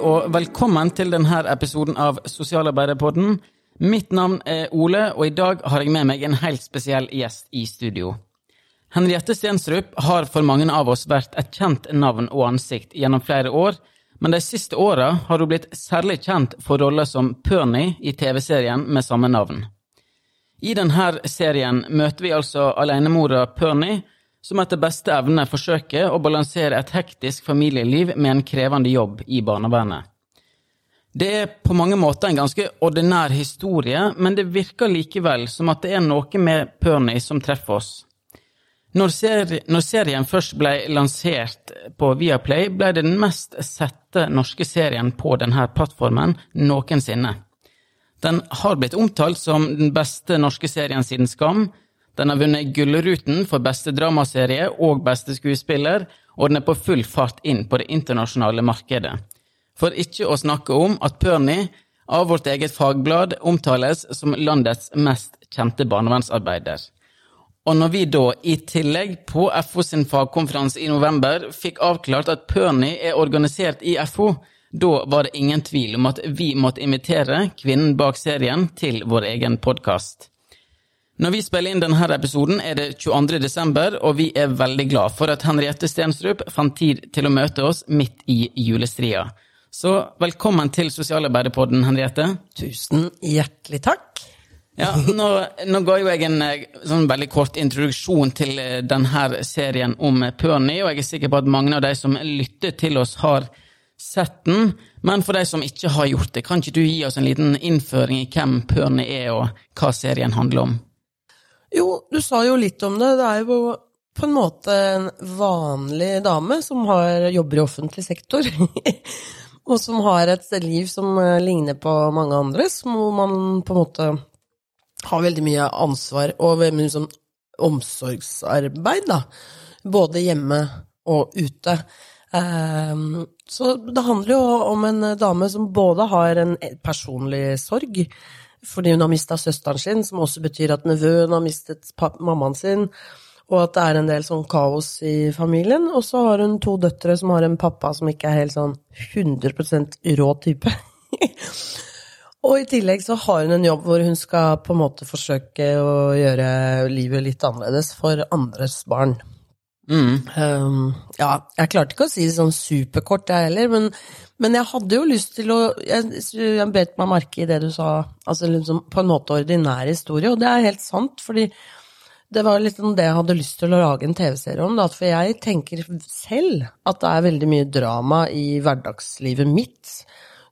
og velkommen til denne episoden av Sosialarbeiderpodden. Mitt navn er Ole, og i dag har jeg med meg en helt spesiell gjest i studio. Henriette Stensrup har for mange av oss vært et kjent navn og ansikt gjennom flere år, men de siste åra har hun blitt særlig kjent for roller som Pernie i TV-serien med samme navn. I denne serien møter vi altså alenemora Pernie, som etter beste evne forsøker å balansere et hektisk familieliv med en krevende jobb i barnevernet. Det er på mange måter en ganske ordinær historie, men det virker likevel som at det er noe med Pernie som treffer oss. Når, seri når serien først ble lansert på Viaplay, ble det den mest sette norske serien på denne plattformen noensinne. Den har blitt omtalt som den beste norske serien siden Skam, den har vunnet Gullruten for beste dramaserie og beste skuespiller, og den er på full fart inn på det internasjonale markedet. For ikke å snakke om at Perny av vårt eget fagblad omtales som landets mest kjente barnevernsarbeider. Og når vi da, i tillegg, på FO sin fagkonferanse i november, fikk avklart at Perny er organisert i FO, da var det ingen tvil om at vi måtte invitere kvinnen bak serien til vår egen podkast. Når vi spiller inn denne episoden, er det 22. desember, og vi er veldig glad for at Henriette Stenstrup fant tid til å møte oss midt i julestria. Så velkommen til Sosialarbeiderpodden, Henriette. Tusen hjertelig takk. Ja, nå, nå ga jo jeg en eh, sånn veldig kort introduksjon til eh, denne serien om Pernie, og jeg er sikker på at mange av de som lytter til oss, har sett den. Men for de som ikke har gjort det, kan ikke du gi oss en liten innføring i hvem Pernie er, og hva serien handler om? Jo, du sa jo litt om det. Det er jo på en måte en vanlig dame som har, jobber i offentlig sektor. og som har et liv som eh, ligner på mange andres, hvor man på en måte har veldig mye ansvar og mye sånn omsorgsarbeid, da. Både hjemme og ute. Um, så det handler jo om en dame som både har en personlig sorg, fordi hun har mista søsteren sin, som også betyr at nevøen har mistet mammaen sin, og at det er en del sånn kaos i familien. Og så har hun to døtre som har en pappa som ikke er helt sånn 100 rå type. og i tillegg så har hun en jobb hvor hun skal på en måte forsøke å gjøre livet litt annerledes for andres barn. Mm. Um, ja, jeg klarte ikke å si det sånn superkort, jeg heller, men, men, jeg hadde jo lyst til å Jeg, jeg bet meg merke i det du sa, altså liksom på en måte ordinær historie, og det er helt sant, fordi det var litt sånn det jeg hadde lyst til å lage en TV-serie om, da, for jeg tenker selv at det er veldig mye drama i hverdagslivet mitt.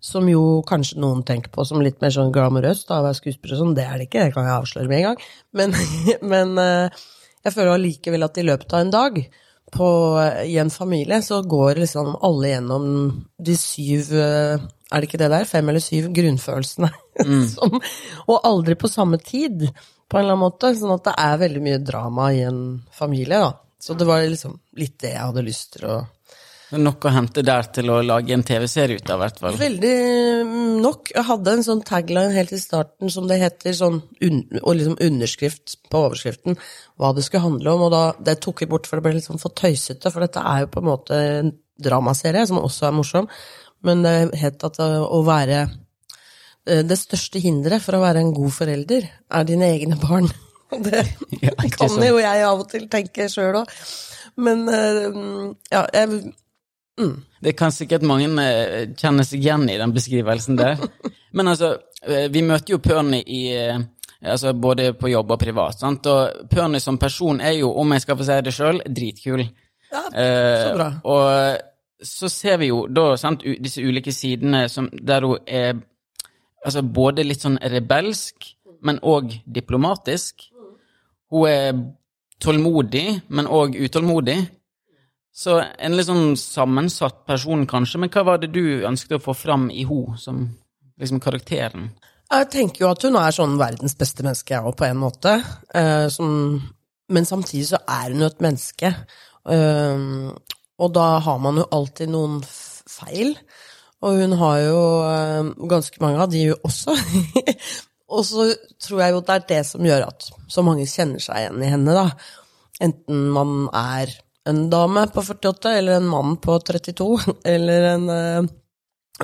Som jo kanskje noen tenker på som litt mer sånn glamorøst, da, å være skuespiller og sånn. Det er det ikke, det kan jeg avsløre med en gang. Men, men uh, jeg føler allikevel at i løpet av en dag på, i en familie så går liksom alle gjennom de syv Er det ikke det der? Fem eller syv grunnfølelsene. Mm. Som, og aldri på samme tid, på en eller annen måte. Sånn at det er veldig mye drama i en familie, da. Så det var liksom litt det jeg hadde lyst til å Nok å hente der til å lage en TV-serie ut av, i hvert fall. Veldig mm, nok. Jeg hadde en sånn tagline helt i starten som det heter, sånn og liksom underskrift på overskriften, hva det skulle handle om, og da det tok jeg bort, for det ble litt sånn for tøysete, for dette er jo på en måte en dramaserie, som også er morsom, men det het at eh, å være eh, Det største hinderet for å være en god forelder er dine egne barn. Det ja, kan jo jeg av og til tenke sjøl òg. Men eh, ja, jeg Mm. Det kan sikkert mange uh, kjenne seg igjen i den beskrivelsen der. Men altså, uh, vi møter jo Pernie i uh, altså både på jobb og privat. Sant? Og Pernie som person er jo, om jeg skal få si det sjøl, dritkul. Ja, så bra. og så ser vi jo da sant, disse ulike sidene som, der hun er altså både litt sånn rebelsk, men òg diplomatisk. Hun er tålmodig, men òg utålmodig. Så en litt sånn sammensatt person, kanskje. Men hva var det du ønsket å få fram i henne, som liksom karakteren? Jeg tenker jo at hun er sånn verdens beste menneske, jeg òg, på en måte. Uh, som, men samtidig så er hun jo et menneske. Uh, og da har man jo alltid noen feil. Og hun har jo uh, ganske mange av de også. og så tror jeg jo det er det som gjør at så mange kjenner seg igjen i henne, da. Enten man er en dame på 48, eller en mann på 32, eller en uh,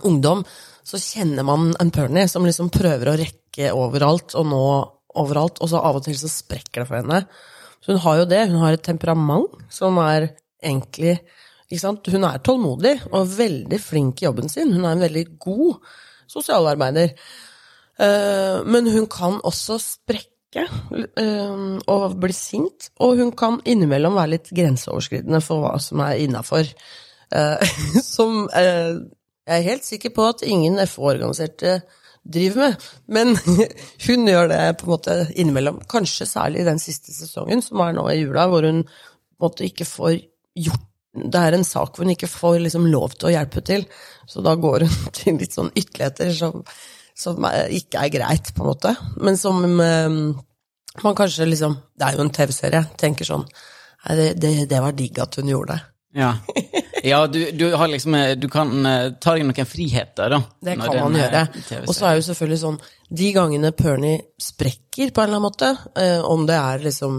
ungdom, så kjenner man en perny som liksom prøver å rekke overalt og nå overalt, og så av og til så sprekker det for henne. Så hun har jo det. Hun har et temperament som er egentlig? Hun er tålmodig og veldig flink i jobben sin. Hun er en veldig god sosialarbeider. Eh, men hun kan også sprekke eh, og bli sint, og hun kan innimellom være litt grenseoverskridende for hva som er innafor. Uh, som jeg er helt sikker på at ingen FO-organiserte driver med, men hun gjør det på en måte innimellom. Kanskje særlig den siste sesongen, som er nå i jula, hvor hun måte ikke får gjort det er en sak hvor hun ikke får liksom lov til å hjelpe til, så da går hun til litt sånn ytterligheter som, som ikke er greit, på en måte. Men som um, man kanskje liksom Det er jo en TV-serie. Tenker sånn det, det, det, var digg at hun gjorde det. Ja. Ja, du, du, har liksom eh, Du kan uh, ta deg noen friheter, da. Det kan man gjøre. Og så er jo selvfølgelig sånn De gangene Pernie sprekker på en eller annen måte, eh, om det er liksom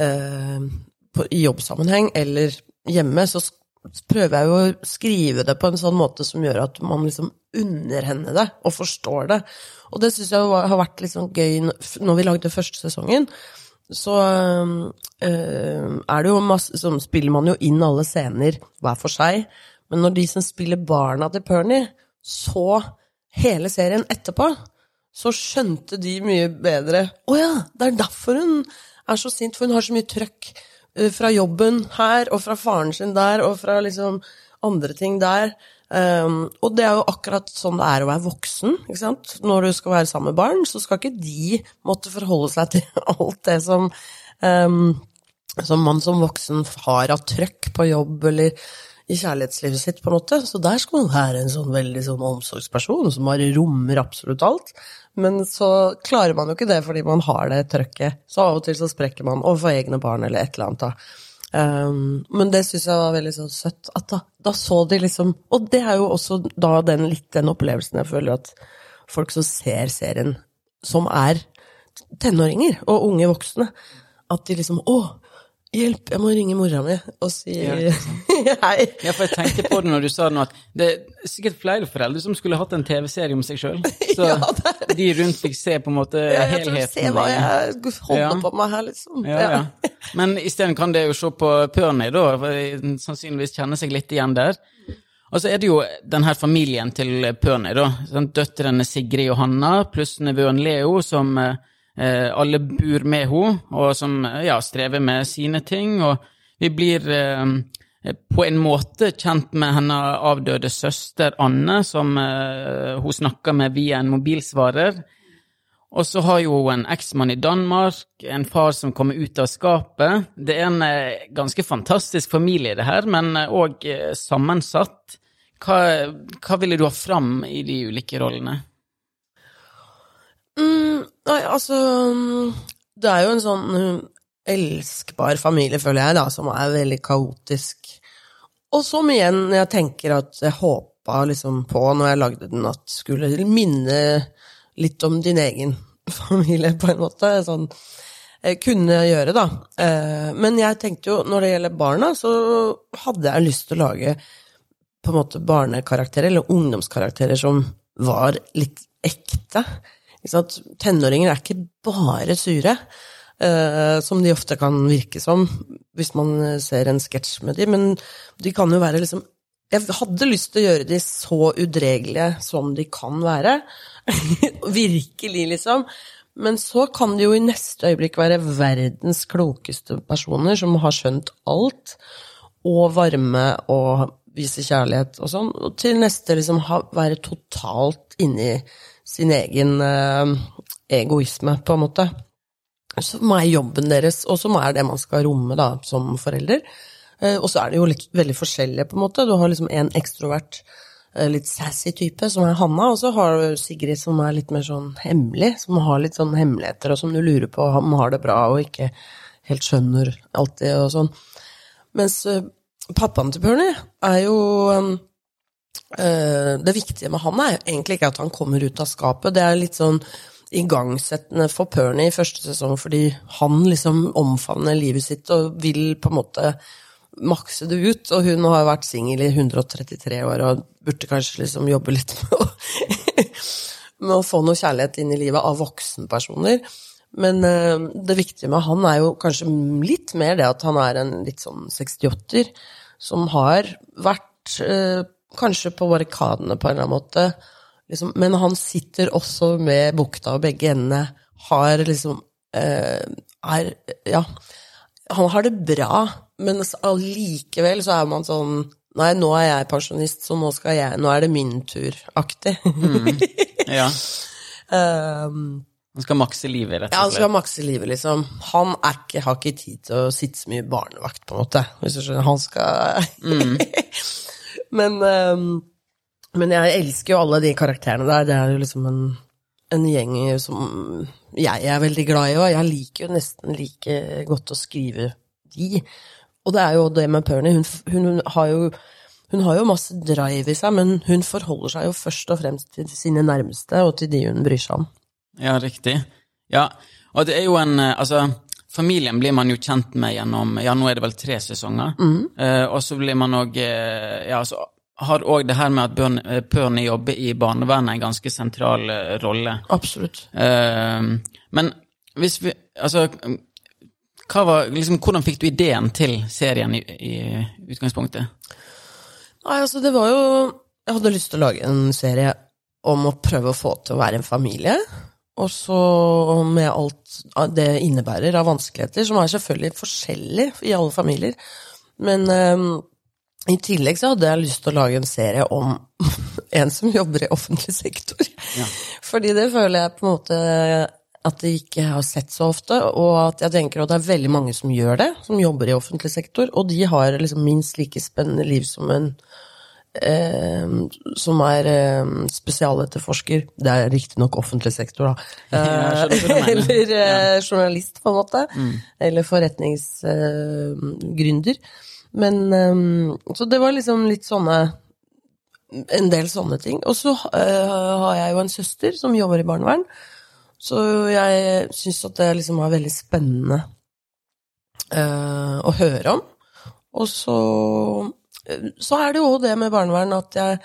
eh, på, i jobbsammenheng eller hjemme, så prøver jeg jo å skrive det på en sånn måte som gjør at man liksom unner henne det, og forstår det. Og det syns jeg har vært litt sånn gøy når vi lagde første sesongen så øh, er det jo masse Så spiller man jo inn alle scener hver for seg. Men når de som spiller barna til Pernie, så hele serien etterpå, så skjønte de mye bedre Å ja, det er derfor hun er så sint, for hun har så mye trøkk fra jobben her, og fra faren sin der, og fra liksom andre ting der. Um, og det er jo akkurat sånn det er å være voksen. ikke sant? Når du skal være sammen med barn, så skal ikke de måtte forholde seg til alt det som, um, som man som voksen har av trøkk på jobb eller i kjærlighetslivet sitt, på en måte. Så der skal man være en sånn veldig sånn omsorgsperson som bare rommer absolutt alt. Men så klarer man jo ikke det fordi man har det trøkket. Så av og til så sprekker man overfor egne barn eller et eller annet. da. Um, men det syns jeg var veldig sånn søtt. At da, da, så de liksom Og det er jo også da den, litt den opplevelsen jeg føler at folk som ser serien, som er tenåringer og unge voksne, at de liksom Å, Hjelp, jeg må ringe mora mi og si ja, hei. Ja, for jeg tenkte på det når du sa det nå, at det er sikkert flere foreldre som skulle hatt en TV-serie om seg sjøl. Så ja, de rundt fikk se på en måte ja, jeg helheten. Se hva jeg holder ja. på med her, liksom. Ja, ja. Men isteden kan det jo se på Pernie, da. Sannsynligvis kjenne seg litt igjen der. Og så er det jo den her familien til Pernie, da. Døtrene Sigrid og Hanna pluss nevøen Leo som Eh, alle bor med henne, og som ja, strever med sine ting. Og vi blir eh, på en måte kjent med henne avdøde søster Anne, som eh, hun snakka med via en mobilsvarer. Og så har jo en eksmann i Danmark, en far som kommer ut av skapet. Det er en ganske fantastisk familie, det her, men òg sammensatt. Hva, hva ville du ha fram i de ulike rollene? Mm, nei, altså Det er jo en sånn elskbar familie, føler jeg, da, som er veldig kaotisk. Og som igjen jeg tenker at jeg håpa liksom på når jeg lagde den, at skulle minne litt om din egen familie, på en måte. Sånn kunne gjøre, da. Eh, men jeg tenkte jo, når det gjelder barna, så hadde jeg lyst til å lage på en måte barnekarakterer, eller ungdomskarakterer, som var litt ekte. Tenåringer er ikke bare sure, som de ofte kan virke som hvis man ser en sketsj med dem, men de kan jo være liksom Jeg hadde lyst til å gjøre de så udregelige som de kan være. Virkelig, liksom. Men så kan de jo i neste øyeblikk være verdens klokeste personer som har skjønt alt, og varme og vise kjærlighet og sånn, og til neste liksom ha, være totalt inni sin egen uh, egoisme, på en måte. Som er jobben deres, og som er det man skal romme da, som forelder. Uh, og så er det jo litt, veldig forskjellige, på en måte. Du har liksom en ekstrovert, uh, litt sassy type, som er Hanna, og så har du Sigrid, som er litt mer sånn hemmelig, som har litt sånn hemmeligheter, og som du lurer på om har det bra og ikke helt skjønner alltid, og sånn. Mens pappaen til Bernie er jo Eh, det viktige med han er egentlig ikke at han kommer ut av skapet. Det er litt sånn igangsettende for Pernie i første sesong, fordi han liksom omfavner livet sitt og vil på en måte makse det ut. Og hun har vært singel i 133 år og burde kanskje liksom jobbe litt med å, med å få noe kjærlighet inn i livet av voksenpersoner. Men uh, det viktige med han er jo kanskje litt mer det at han er en litt sånn 68-er som har vært uh, kanskje på barrikadene på en eller annen måte. Liksom, men han sitter også med bukta og begge endene. Har liksom uh, Er Ja. Han har det bra, men allikevel så er man sånn Nei, nå er jeg pensjonist, så nå, jeg, nå er det min tur-aktig. Mm. Ja. um, Han skal makse livet, rett og slett? ja, han skal makse livet, liksom. Han ikke, har ikke tid til å sitte så mye barnevakt, på en måte. Hvis du skjønner. Han skal men, ehm, men jeg elsker jo alle de karakterene der. Det er jo liksom en, en gjeng som jeg er veldig glad i, og jeg liker jo nesten like godt å skrive de. Og det er jo det med Pernie. Hun, hun, hun har jo hun har jo masse drive i seg, men hun forholder seg jo først og fremst til sine nærmeste og til de hun bryr seg om. Ja, riktig. Ja, og det er jo en eh, Altså, familien blir man jo kjent med gjennom Ja, nå er det vel tre sesonger. Eh, og så blir man òg eh, Ja, så har òg det her med at Bjørn- eh, jobber i barnevernet en ganske sentral eh, rolle. Absolutt. Eh, men hvis vi Altså, var, liksom, hvordan fikk du ideen til serien i, i utgangspunktet? Nei, altså det var jo Jeg hadde lyst til å lage en serie om å prøve å få til å være en familie. Og så med alt det innebærer av vanskeligheter, som er selvfølgelig forskjellig i alle familier. Men eh, i tillegg så hadde jeg lyst til å lage en serie om en som jobber i offentlig sektor. Ja. Fordi det føler jeg på en måte at jeg ikke har sett så ofte, og at jeg tenker at det er veldig mange som gjør det, som jobber i offentlig sektor, og de har liksom minst like spennende liv som en eh, som er eh, spesialetterforsker. Det er riktignok offentlig sektor, da. Mener. Eller eh, journalist, på en måte. Eller forretningsgründer. Men um, Så det var liksom litt sånne En del sånne ting. Og så uh, har jeg jo en søster som jobber i barnevern. Så jeg syns at det liksom var veldig spennende uh, å høre om. Og så, så er det jo det med barnevern at jeg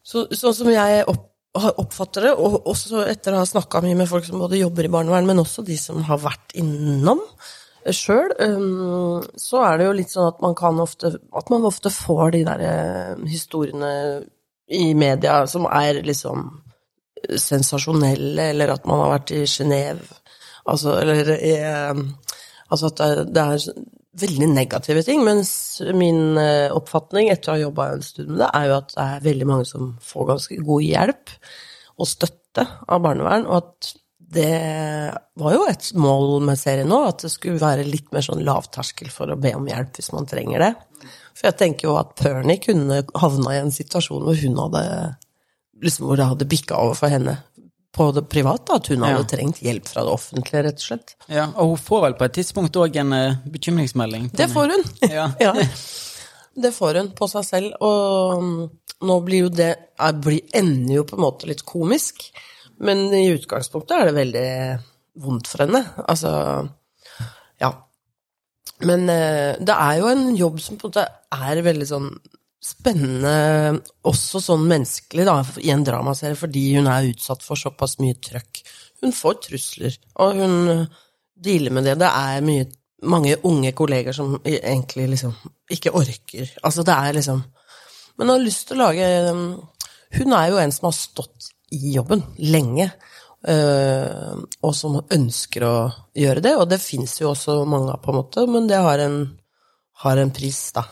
så, Sånn som jeg opp, oppfatter det, og også etter å ha snakka mye med folk som både jobber i barnevern, men også de som har vært innom sjøl, så er det jo litt sånn at man kan ofte At man ofte får de der eh, historiene i media som er liksom sensasjonelle, eller at man har vært i Genéve, altså, eller i eh, Altså at det, er veldig negative ting, mens min eh, oppfatning etter å ha jobba en stund med det, er jo at det er veldig mange som får ganske god hjelp og støtte av barnevern, og at det var jo et mål med serien nå, at det skulle være litt mer sånn lavterskel for å be om hjelp hvis man trenger det. For jeg tenker jo at Pernie kunne havna i en situasjon hvor hun hadde liksom hvor det hadde bikka over for henne på det private, at hun hadde Ja. trengt hjelp fra det offentlige, rett og slett. Ja, og hun får vel på et tidspunkt òg en eh, bekymringsmelding? Det får hun. Ja. ja. Det får hun på seg selv, og mm, nå blir jo det er, blir, ender jo på en måte litt komisk, men i utgangspunktet er det veldig vondt for henne. Altså, ja. Men eh, det er jo en jobb som på en måte er veldig sånn spennende, også sånn menneskelig, da, i en dramaserie, fordi hun er utsatt for såpass mye trøkk. Hun får trusler, og hun eh, dealer med det. Det er mye, mange unge kolleger som egentlig liksom ikke orker. Altså, det er liksom Men hun har lyst til å lage um, Hun er jo en som har stått i jobben lenge. eh, og som ønsker å gjøre det, og det fins jo også mange av, på en måte, men det har en, har en pris, da.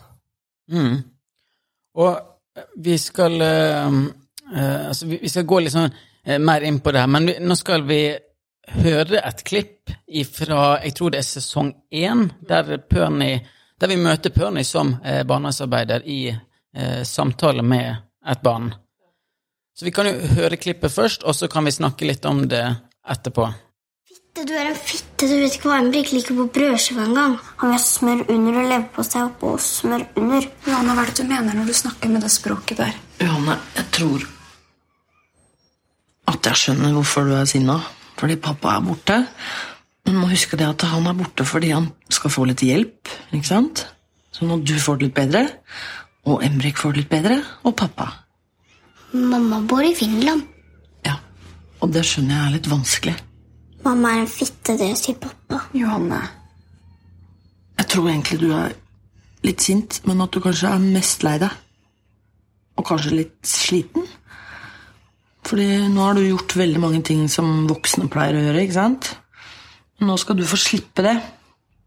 Mm. Og eh, vi skal eh, Altså, vi, skal gå litt sånn mer inn på det her, men vi, nå skal vi høre et klipp fra Jeg tror det er sesong én, der, Pernie- der vi møter Pernie som eh, barnehagearbeider i eh, samtale med et barn. Så vi kan jo høre klippet først, og så kan vi snakke litt om det etterpå. Fitte, du er en fitte. Du vet ikke hva en liker på brødskiva engang. Han vil ha smør under og leverpostei oppå og smør under. Johanne, hva er det du mener når du snakker med det språket der? Johanne, jeg tror at jeg skjønner hvorfor du er sinna. Fordi pappa er borte. Men du må huske det at han er borte fordi han skal få litt hjelp. ikke sant? Sånn at du får det litt bedre, og Emrik får det litt bedre, og pappa. Mamma bor i Finland. Ja, og det skjønner jeg er litt vanskelig. Mamma er en fitte, det sier pappa. Johanne. Jeg tror egentlig du er litt sint, men at du kanskje er mest lei deg. Og kanskje litt sliten. Fordi nå har du gjort veldig mange ting som voksne pleier å gjøre, ikke sant? Nå skal du få slippe det.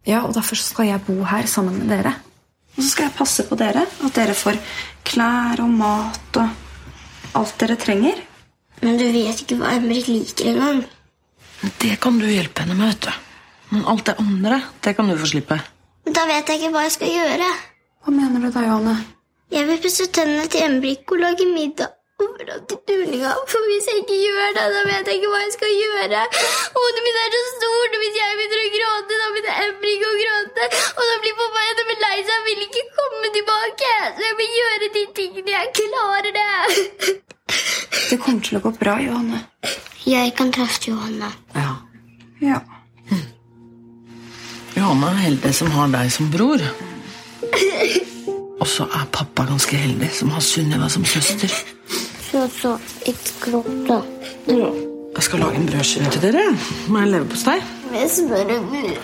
Ja, og derfor skal jeg bo her sammen med dere. Og så skal jeg passe på dere. At dere får klær og mat og alt dere trenger. Men du vet ikke hva Emrik liker engang. Det kan du hjelpe henne med, vet du. Men alt det andre, det kan du få slippe. Men da vet jeg ikke hva jeg skal gjøre. Hva mener du da, Johanne? Jeg vil pusse tennene til Emrik og lage middag turninga. For hvis jeg ikke gjør det, da vet jeg ikke hva jeg skal gjøre. Hodet mitt er så stort, og hvis jeg begynner å gråte, da begynner Emrik å gråte. Og da blir pappa enda mer lei seg og vil ikke komme tilbake. Så jeg vil gjøre de tingene. Jeg klarer det. Det kommer til å gå bra, Johanne. Jeg kan trøste Johanne. Ja. Ja. Johanne er heldig som har deg som bror. Og så er pappa ganske heldig som har Sunniva som søster. Så, så, ikke Ja. Jeg skal lage en brødskive til dere med leverpostei Med smør under.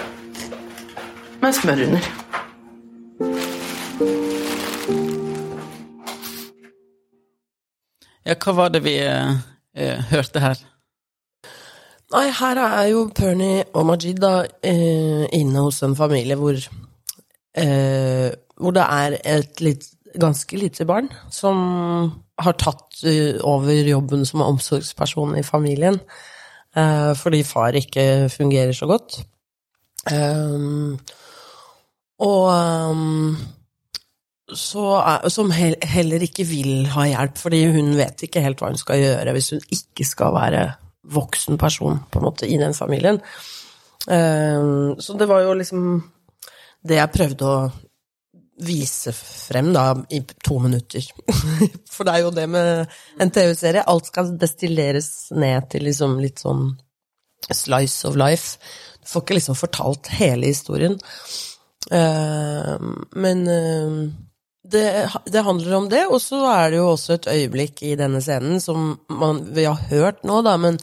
med smør under. Ja, hva var det vi eh, eh, hørte her? Nei, her er jo Pernie og Majid da eh, inne hos en familie hvor, eh, hvor det er et litt, ganske lite barn som har tatt eh, over jobben som omsorgsperson i familien, eh, fordi far ikke fungerer så godt. Um, og så som heller ikke vil ha hjelp, fordi hun vet ikke helt hva hun skal gjøre hvis hun ikke skal være voksen person på en måte i den familien. Så det var jo liksom det jeg prøvde å vise frem da i to minutter. For det er jo det med en TV-serie. Alt skal destilleres ned til liksom litt sånn slice of life. Du får ikke liksom fortalt hele historien. Uh, men uh, det, det, handler om det, og så er det jo også et øyeblikk i denne scenen som man, vi har hørt nå, da, men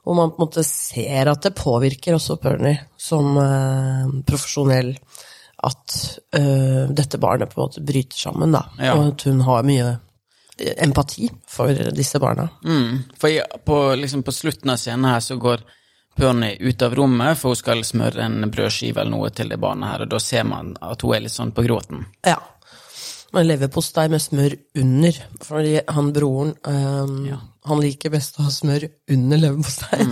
hvor man på en måte ser at det påvirker også Pernie som uh, profesjonell. At dette barnet på en måte bryter sammen, da. Ja. Og at hun har mye empati for disse barna. Mm, for jeg, på, liksom på slutten av scenen her så går Pernie ut av rommet, for hun skal smøre en brødskive eller noe til det barnet her, og da ser man at hun er litt sånn på gråten. Ja. Men leverpostei med smør under, fordi han broren um, Han liker best å ha smør under leverpostei.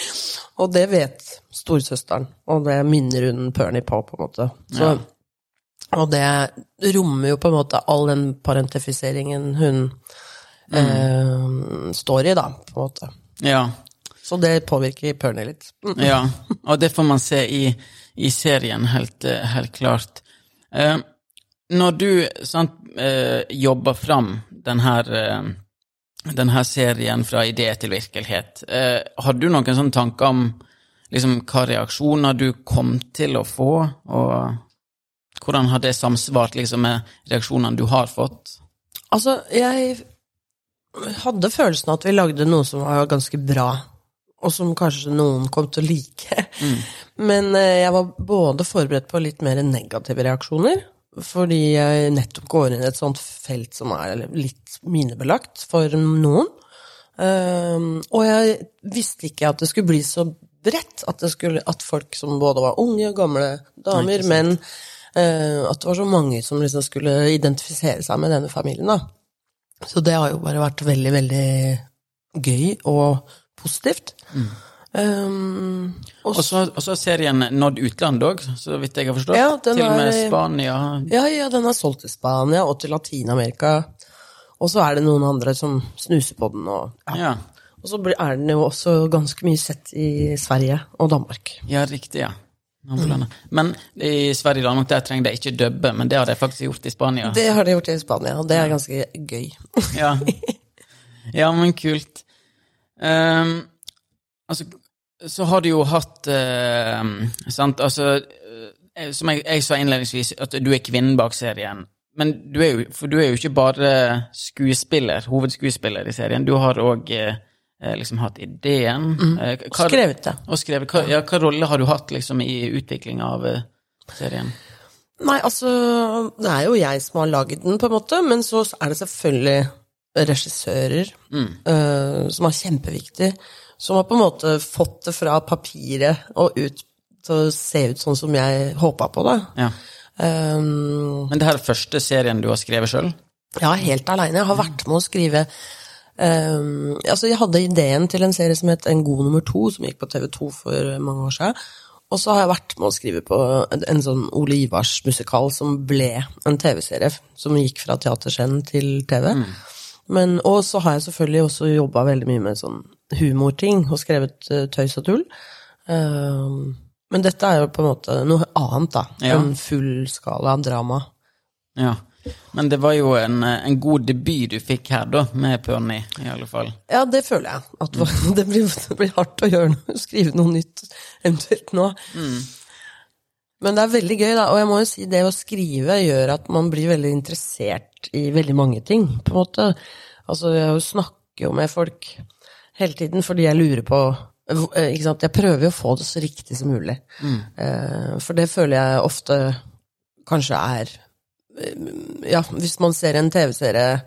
og det vet storesøsteren, og det minner hun Pernie på, på en måte. Så, Og det rommer jo på en måte all den parentifiseringen hun eh, står i, da, på en måte. Ja, Så det påvirker Pernie litt. Mm. ja. Og det får man se i, i serien, helt, eh, helt klart. Eh, når du sant, eh, jobber fram den her, den her serien fra idé til virkelighet, eh, har du noen sånne tanker om liksom, hva reaksjoner du kom til å få, og hvordan har det samsvart liksom, med reaksjonene du har fått? Altså, jeg hadde følelsen av at vi lagde noe som var ganske bra, og som kanskje noen kom til å like. Men eh, jeg var både forberedt på litt mer negative reaksjoner, fordi jeg nettopp går inn i et sånt felt som er litt minebelagt for noen. Um, og jeg visste ikke at det skulle bli så bredt, at, det skulle, at folk som både var unge og gamle damer, men eh, at det var så mange som liksom skulle identifisere seg med denne familien, da. Så det har jo bare vært veldig, veldig gøy og positivt. Um, og så serien nådd utlandet òg, så vidt jeg har forstått. Ja, til og med Spania. Ja, ja, den er solgt til Spania og til Latin-Amerika. Og så er det noen andre som snuser på den. Og, ja. Ja. og så er den jo også ganske mye sett i Sverige og Danmark. ja, riktig, ja. Mm. Men i Sverige og Danmark der trenger de ikke dubbe, men det har de faktisk gjort i Spania. Det har de gjort i Spania, og det er ganske gøy. Ja. ja, men kult. Um, altså, så har du jo hatt eh, Sant, altså eh, eh, som jeg, jeg sa innledningsvis, at du er kvinnen bak serien. Men du er jo, du er jo ikke bare skuespiller, hovedskuespiller i serien. Du har òg eh, liksom hatt ideen. Eh, Og skrevet det. Og skrevet. Hva, ja, hva rolle har du hatt liksom i utvikling av eh, serien? Nei, altså, det er jo jeg som har laget den, på en måte, men så er det selvfølgelig regissører eh, som er kjempeviktig, som har på en måte fått det fra papiret og ut til å se ut sånn som jeg håpa på, da. Ja. Um, Men det her er første serien du har skrevet sjøl? ja, helt aleine. Jeg har vært med å skrive um, Altså, jeg hadde ideen til en serie som het En god nummer to, som gikk på TV2 for mange år siden. Og så har jeg vært med å skrive på en, sånn Ole Ivars-musikal som ble en TV-serie, som gikk fra teaterscenen til TV. Men, og så har jeg selvfølgelig også jobba veldig mye med sånn humorting, og skrevet eh, tøys og tull. Um, men dette er jo på en måte noe annet, da, Ja. En fullskala drama. Ja. Men det var jo en, eh, en god debut du fikk her, da, med Perny, i alle fall. Ja, det føler jeg. At det, blir, det blir hardt å gjøre noe, skrive noe nytt eventuelt nå. Men det er veldig gøy, da. Og jeg må jo si det å skrive gjør at man blir veldig interessert i veldig mange ting, på en måte. Altså, jeg snakker jo med folk hele tiden fordi jeg lurer på eh, ikke sant? Jeg prøver jo å få det så riktig som mulig. Mm. For det føler jeg ofte kanskje er eh, Ja, hvis man ser en TV-serie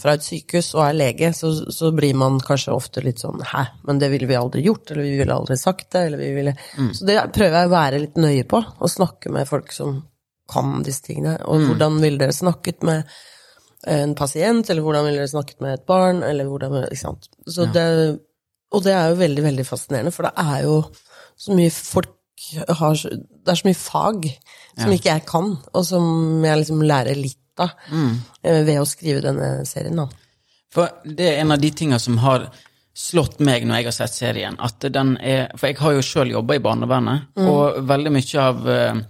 fra et sykehus og er lege, så, så blir man kanskje ofte litt sånn Hæ, men det ville vi aldri gjort, eller vi ville aldri sagt det, eller vi ville Så det prøver jeg å være litt nøye på, å snakke med folk som kan disse tingene. Og hvordan ville dere snakket med en pasient, eller hvordan ville dere snakket med et barn, eller hvordan Ikke sant. Så det, og det er jo veldig, veldig fascinerende, for det er jo så mye folk har Det er så mye fag som ikke jeg kan, og som jeg liksom lærer litt av mm. ved å skrive denne serien, da. For det er en av de tinga som har slått meg når jeg har sett serien, at den er For jeg har jo sjøl jobba i barnevernet, og veldig mye av, eh,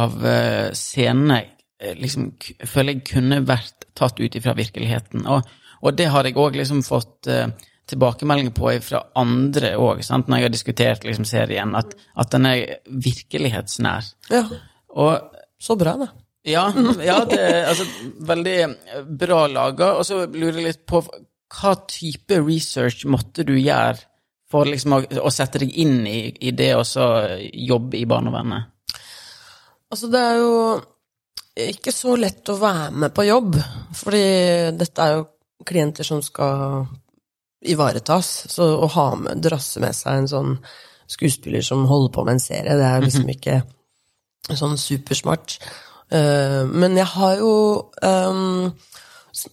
av eh, scenene eh, liksom føler jeg kunne vært tatt ut ifra virkeligheten. Og, og det har jeg òg liksom fått uh, tilbakemeldinger på fra andre òg, når jeg har diskutert liksom serien, at, at den er virkelighetsnær. Ja, Og så bra, da. ja, ja det er altså, veldig bra laga. Og så lurer jeg litt på hva type research måtte du gjøre for liksom å, å sette deg inn i, i det å så jobbe i barnevernet? Altså, det er jo ikke så lett å være med på jobb, fordi dette er jo klienter som skal ivaretas, så å ha med, drasse med seg en sånn skuespiller som holder på med en serie, det er liksom ikke sånn supersmart. Eh, men jeg har jo um,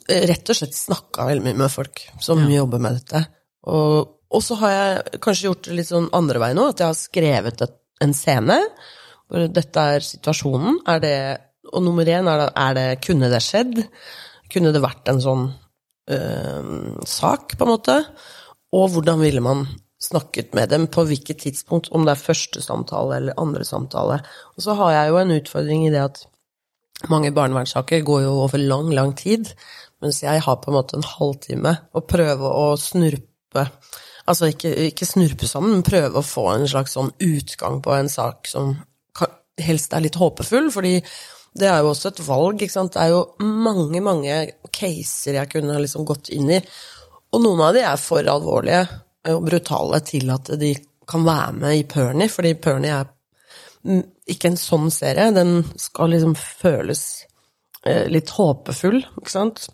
rett og slett snakka veldig mye med folk som jobber med dette. Og, og så har jeg kanskje gjort det litt sånn andre veien òg, at jeg har skrevet et, en scene. Hvor dette er situasjonen. Er det, og nummer én er er det Kunne det skjedd? Kunne det vært en sånn øh, sak, på en måte? Og hvordan ville man snakket med dem, på hvilket tidspunkt, om det er første samtale eller andre samtale. Og så har jeg jo en utfordring i det at mange barnevernssaker går jo over lang, lang tid, mens jeg har på en måte en halvtime å prøve å snurpe Altså ikke, ikke snurpe sammen, men prøve å få en slags sånn utgang på en sak som helst er litt håpefull, fordi det er jo også et valg, ikke sant. Det er jo mange, mange caser jeg kunne liksom gått inn i, og noen av de er for alvorlige og brutale til at de kan være med i Pernie, fordi Pernie er ikke en sånn serie. Den skal liksom føles eh, litt håpefull, ikke sant?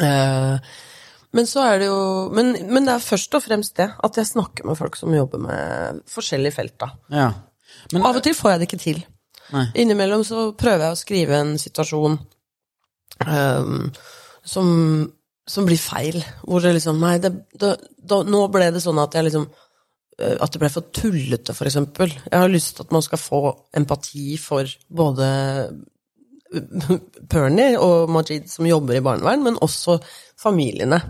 Eh, men så er det jo men, men det er først og fremst det, at jeg snakker med folk som jobber med forskjellige felt, da. Ja. Men, Av og til får jeg det ikke til. Nei. Innimellom så prøver jeg å skrive en situasjon um, som, som blir feil. Hvor det liksom Nei, det, det, da, nå ble det sånn at jeg liksom eh, At det ble for tullete, for eksempel. Jeg har lyst til at man skal få empati for både Pernie og Majid som jobber i barnevern, men også familiene.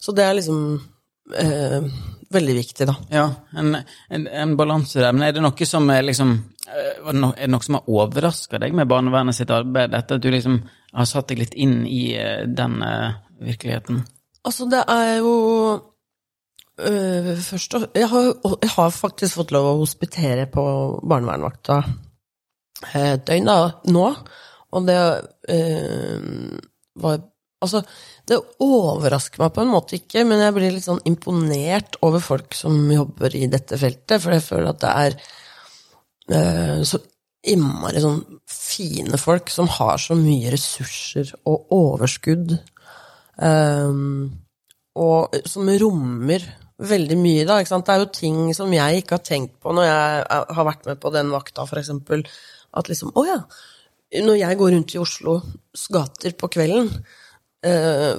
Så det er liksom eh, veldig viktig, da. ja, en, en, en balanse der. Men er det noe som er liksom eh, Er det noe som har overraska deg med barnevernet sitt arbeid? Dette at du liksom har satt deg litt inn i eh, den eh, virkeligheten? Altså, det er jo øh, Først og jeg har, jeg har faktisk fått lov å hospitere på barnevernvakta et døgn da, nå, og det øh, var Altså, det overrasker meg på en måte ikke, men jeg blir litt sånn imponert over folk som jobber i dette feltet, for jeg føler at det er eh, så innmari sånn fine folk som har så mye ressurser og overskudd, eh, og som rommer veldig mye, da. Ikke sant? Det er jo ting som jeg ikke har tenkt på når jeg har vært med på den vakta, for eksempel. At liksom, å ja. Når jeg går rundt i Oslos gater på kvelden, eh,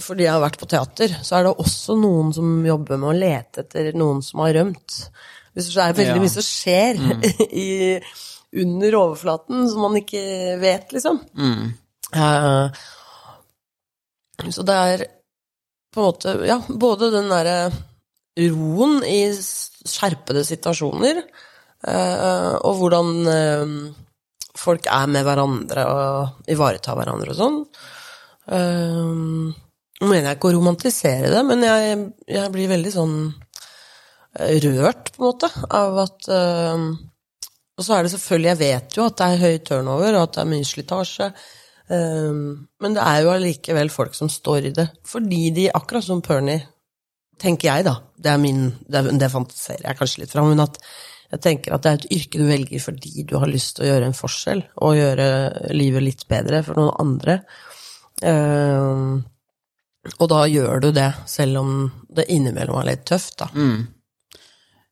fordi jeg har vært på teater, så er det også noen som jobber med å lete etter noen som har rømt. Hvis det er veldig mye som skjer i, under overflaten som man ikke vet, liksom. Eh, så det er på en måte Ja, både den derre roen i skjerpede situasjoner, uh, og hvordan uh, folk er med hverandre og ivaretar hverandre og sånn. Eh, Nå mener jeg ikke å romantisere det, men jeg, jeg blir veldig sånn eh, rørt, på en måte, av at eh, Og så er det selvfølgelig Jeg vet jo at det er høy turnover, og at det er mye slitasje. eh, men det er jo allikevel folk som står i det, fordi de, akkurat som Pernie, tenker jeg, da. Det er min Det, det fantaserer jeg kanskje litt fram, men at jeg tenker at det er et yrke du velger fordi du har lyst til å gjøre en forskjell, og gjøre livet litt bedre for noen andre. Eh, og da gjør du det, selv om det innimellom er litt tøft, da.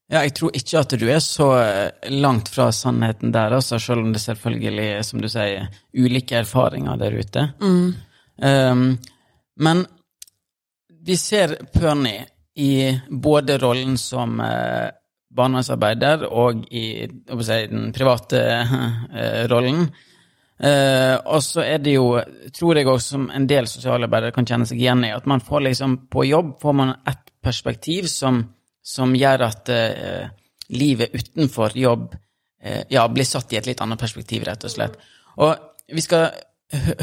Ja, jeg tror ikke at du er så eh, langt fra sannheten der, altså, selv om det selvfølgelig er, som du sier, ulike erfaringer der ute. Um, men vi ser Pernie i både rollen som uh, barnevernsarbeider og i si, den private uh, rollen. Eh, og så er det jo, tror jeg også, som en del sosialarbeidere kan kjenne seg igjen i, at man får liksom på jobb får man et perspektiv som, som gjør at uh, livet utenfor jobb uh, ja, blir satt i et litt annet perspektiv, rett og slett. Og vi skal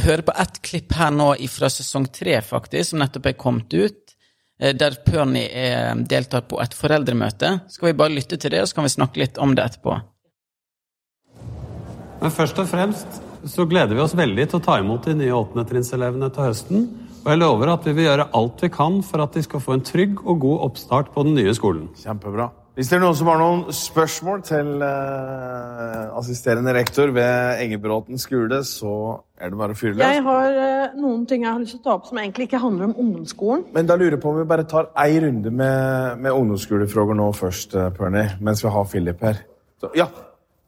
høre på ett klipp her nå fra sesong tre, faktisk, som nettopp er kommet ut, der Perny er deltar på et foreldremøte. Skal vi bare lytte til det, og så kan vi snakke litt om det etterpå. Men først og fremst så gleder vi oss veldig til å ta imot de nye åttendetриnnselevene til høsten. Og jeg lover at vi vil gjøre alt vi kan for at de skal få en trygg og god oppstart på den nye skolen. Kjempebra. Hvis det er noen som har noen spørsmål til uh, assisterende rektor ved Engebråten skole, så er det bare å fyre løs. Jeg har uh, noen ting jeg har lyst til å ta opp som egentlig ikke handler om ungdomsskolen. Men da lurer jeg på om vi bare tar ei runde med, med ungdomsskolefrågor nå først, uh, Pernie, mens vi har Philip her. Så, ja,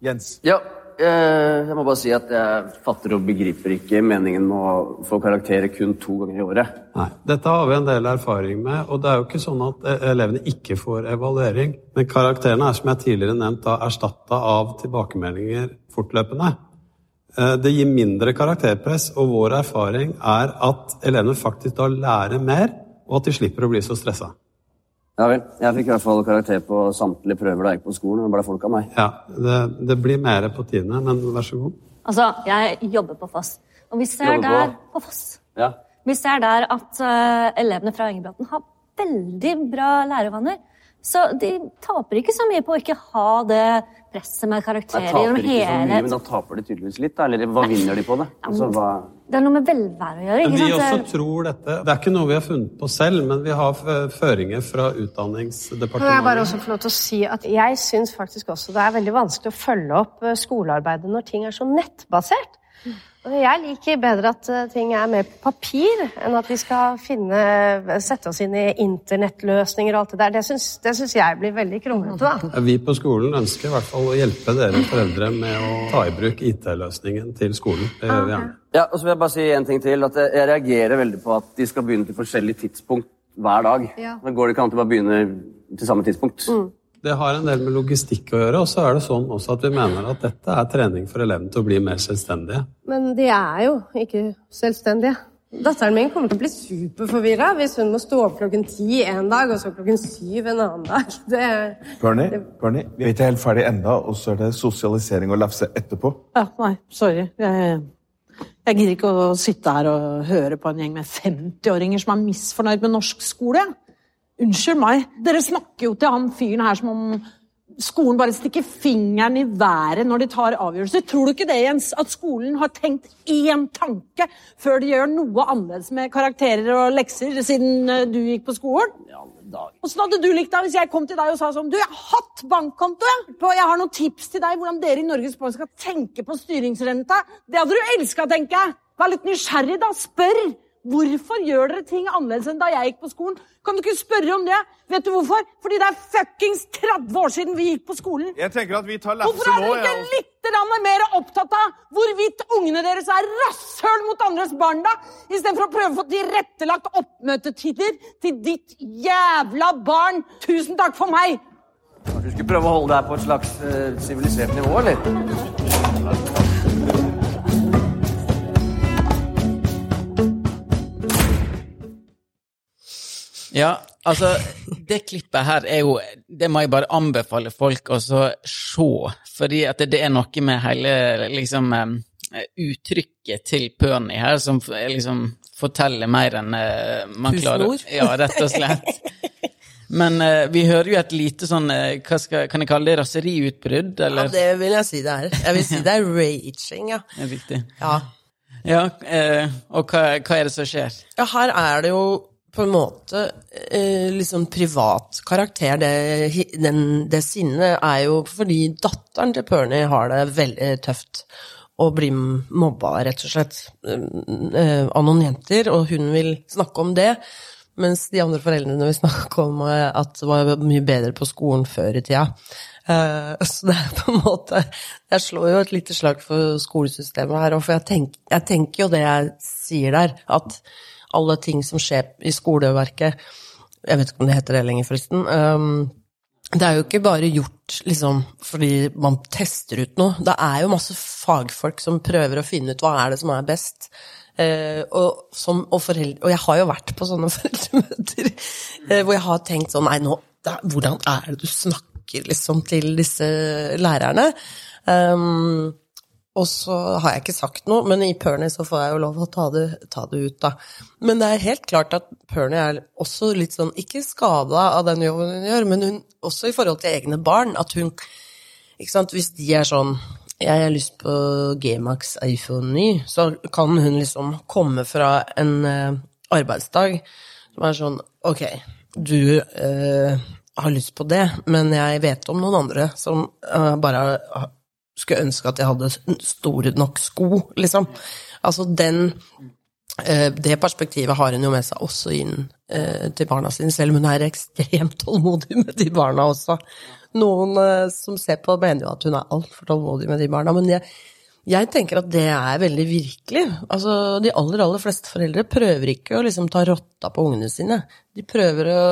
Jens. Ja, jeg må bare si at jeg fatter og begriper ikke meningen med å få karakterer kun to ganger i året. Nei, Dette har vi en del erfaring med, og det er jo ikke sånn at eh, elevene ikke får evaluering. Men karakterene er som jeg tidligere nevnt da erstatta av tilbakemeldinger fortløpende. Eh, Det gir mindre karakterpress, og vår erfaring er at elevene faktisk da lærer mer, og at de slipper å bli så stressa. Ja vel. Jeg fikk i hvert fall karakter på samtlige prøver da jeg gikk på skolen. Det ble folk av meg. Ja, det, det blir mer på tiende, men vær så god. Altså, jeg jobber på Foss. Og vi ser Jobber på? der på Foss. Ja. Vi ser der at uh, elevene fra Engebråten har veldig bra lærevaner. Så de taper ikke så mye på å ikke ha det presset med karakterer. De taper ikke så mye, men da taper de tydeligvis litt. da. Eller hva vinner de på det? Altså, hva... Det er noe med velvære å gjøre. Men ikke vi sant? også tror dette. Det er ikke noe vi har funnet på selv, men vi har føringer fra Utdanningsdepartementet. Kan jeg bare også få lov til å si at jeg syns faktisk også det er veldig vanskelig å følge opp eh, skolearbeidet når ting er så nettbasert. Og Jeg liker bedre at eh, ting er mer på papir, enn at vi skal finne, sette oss inn i internettløsninger og alt det der. Det syns, det syns jeg blir veldig kronglete, da. Vi på skolen ønsker i hvert fall å hjelpe dere foreldre med å ta i bruk IT-løsningen til skolen. Det gjør vi gjerne. Ja, og så vil jeg bare si en ting til. at Jeg reagerer veldig på at de skal begynne til forskjellig tidspunkt hver dag. Ja. Da går det ikke an til å bare begynne til samme tidspunkt? Det har en del med logistikk å gjøre, og så er det sånn også at vi mener at dette er trening for elevene til å bli mer selvstendige. Men de er jo ikke selvstendige. Datteren min kommer til å bli superforvirra hvis hun må stå opp klokken ti en dag og så klokken syv en annen dag. Det, Bernie, det... Bernie, vi er ikke helt ferdig enda, og så er det sosialisering og lefse etterpå. Ja, nei, sorry. Jeg, jeg gidder ikke å sitte her og høre på en gjeng med 50-åringer som er misfornøyd med norsk skole. Unnskyld meg. Dere snakker jo til han fyren her som om skolen bare stikker fingeren i været når de tar avgjørelser. Tror du ikke det, Jens, at skolen har tenkt én tanke før de gjør noe annerledes med karakterer og lekser, siden eh, du gikk på skolen? Åssen hadde du likt det hvis jeg kom til deg og sa sånn Du, jeg har hatt bankkonto, jeg! Jeg har noen tips til deg hvordan dere i Norges Bank skal tenke på styringsrenta. Det hadde du elska, tenker jeg! Vær litt nysgjerrig, da. Spør! Hvorfor gjør dere ting annerledes enn da jeg gikk på skolen? Kan du ikke spørre om det? Vet du hvorfor? Fordi det er fuckings 30 år siden vi gikk på skolen. Jeg tenker at vi tar Hvorfor er dere ikke ja. litt mer opptatt av hvorvidt ungene deres er rasshøl mot andres barn, da? Istedenfor å prøve å få tilrettelagt oppmøtetider til ditt jævla barn. Tusen takk for meg! Du skulle prøve å holde deg på et slags sivilisert sivilisert nivå, eller? Ja, altså, det klippet her er jo Det må jeg bare anbefale folk å se, fordi at det er noe med hele liksom uttrykket til Pernie her som liksom forteller mer enn eh, man klarer. ord. Ja, rett og slett. Men uh, vi hører jo et lite sånn uh, hva skal, Kan jeg kalle det raseriutbrudd, Ja, det vil jeg si det er. Jeg vil si det er raging, ja. Det viktig. Ja, Ja, uh, og hva, hva er det som skjer? ja her er det jo på en måte eh, liksom privat karakter. Det, den, det sinnet er jo fordi datteren til Pernie har det veldig tøft og blir mobba, rett og slett, eh, av noen jenter, og hun vil snakke om det. Mens de andre foreldrene vil snakke om eh, at det var mye bedre på skolen før i tida. Eh, så det er på en måte Jeg slår jo et lite slag for skolesystemet her, òg, for jeg, tenk, jeg tenker jo det jeg sier der, at alle ting som skjer i skoleverket Jeg vet ikke om det heter det lenger, forresten. ehm, det er jo ikke bare gjort liksom fordi man tester ut noe. Det er jo masse fagfolk som prøver å finne ut hva er det som er best. Eh, og, som, og, foreldre, og jeg har jo vært på sånne foreldremøter eh, hvor jeg har tenkt sånn Nei, nå, da, hvordan er det du snakker liksom til disse lærerne? Um, og så har jeg ikke sagt noe, men i Pernie så får jeg jo lov å ta det, ta det ut, da. Men det er helt klart at Pernie er også litt sånn, ikke skada av den jobben hun gjør, men hun, også i forhold til egne barn, at hun Ikke sant, hvis de er sånn jeg har lyst på G-Max iPhone 9, så kan hun liksom komme fra en eh, arbeidsdag som er sånn Ok, du øh, har lyst på det, men jeg vet om noen andre som øh, bare har- skulle ønske at jeg hadde store nok sko, liksom. Altså den eh, Det perspektivet har hun jo med seg også inn eh, til barna sine, selv om hun er ekstremt tålmodig med de barna også. Noen eh, som ser på, mener jo at hun er altfor tålmodig med de barna, men jeg, jeg tenker at det er veldig virkelig. Altså, de aller, aller fleste foreldre prøver ikke å liksom ta rotta på ungene sine. De prøver å,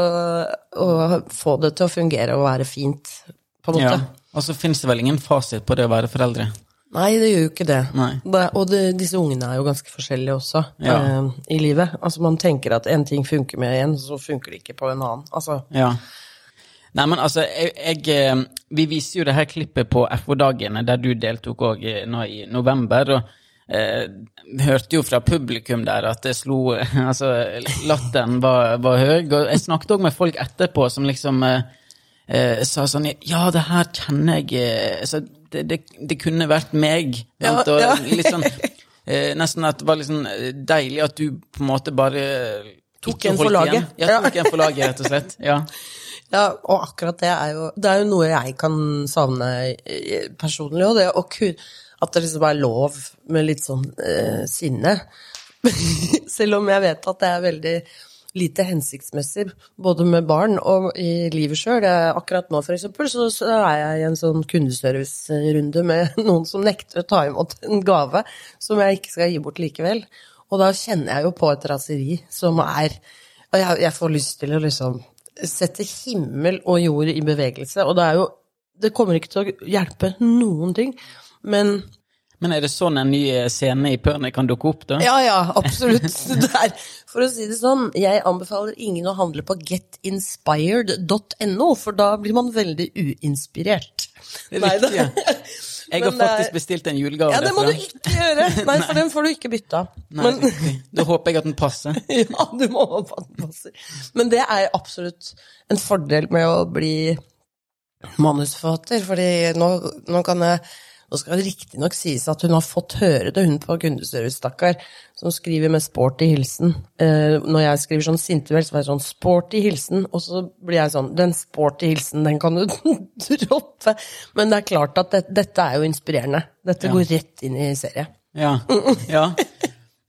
å få det til å fungere og være fint, på en måte. Ja. Og så finnes det vel ingen fasit på det å være foreldre? Nei, det gjør jo ikke det. Det og det, disse ungene er jo ganske forskjellige også Ja. eh, i livet. Altså Man tenker at en ting funker med en, så funker det ikke på en annen. Altså, Ja. Nei, men altså, jeg, jeg eh, Vi viser jo det her klippet på FO-dagene, der du deltok òg nå i november. og eh, hørte jo fra publikum der at det slo Altså, latteren var, var høy. Og jeg snakket òg med folk etterpå som liksom eh, eh, sa sånn Ja, det her kjenner jeg altså, det, det, det kunne vært meg. Ja, og ja. litt sånn eh, Nesten at det var liksom deilig at du på en måte bare Tok en for laget. Ja, tok en for laget, rett og slett. Ja. Ja, og akkurat det er jo Det er jo noe jeg kan savne personlig òg, det å At det liksom er lov med litt sånn eh, sinne. Selv om jeg vet at det er veldig lite hensiktsmessig, både med barn og i livet sjøl. Akkurat nå, eksempel, så, så er jeg i en sånn kundeservicerunde med noen som nekter å ta imot en gave som jeg ikke skal gi bort likevel. Og da kjenner jeg jo på et raseri som er Og jeg, jeg får lyst til å liksom sette himmel og jord i bevegelse. Og det er jo Det kommer ikke til å hjelpe noen ting. Men Men er det sånn en ny eh, scene i Pernie kan dukke opp, da? ja, ja, absolutt. Det er, for å si det sånn, jeg anbefaler ingen å handle på getinspired.no, for da blir man veldig uinspirert. Er Nei, riktig, ja. Jeg har er- faktisk bestilt en julegave Ja, det må du ikke gjøre! Nei, for den får du ikke bytta. Nei, Men. Da håper jeg at den passer. ja, du må ha den passer. Men det er absolutt en fordel med å bli manusforfatter, fordi nå, nå kan jeg nå skal det riktignok sies at hun har fått høre det, hun på kundeservice, stakkar, som skriver med sporty hilsen. Eh, når jeg skriver sånn Sintuelt, så er det sånn sporty hilsen, og så blir jeg sånn Den sporty hilsen, den kan du droppe. Men det er klart at det, dette er jo inspirerende. Dette Ja. går rett inn i serie. Ja. ja.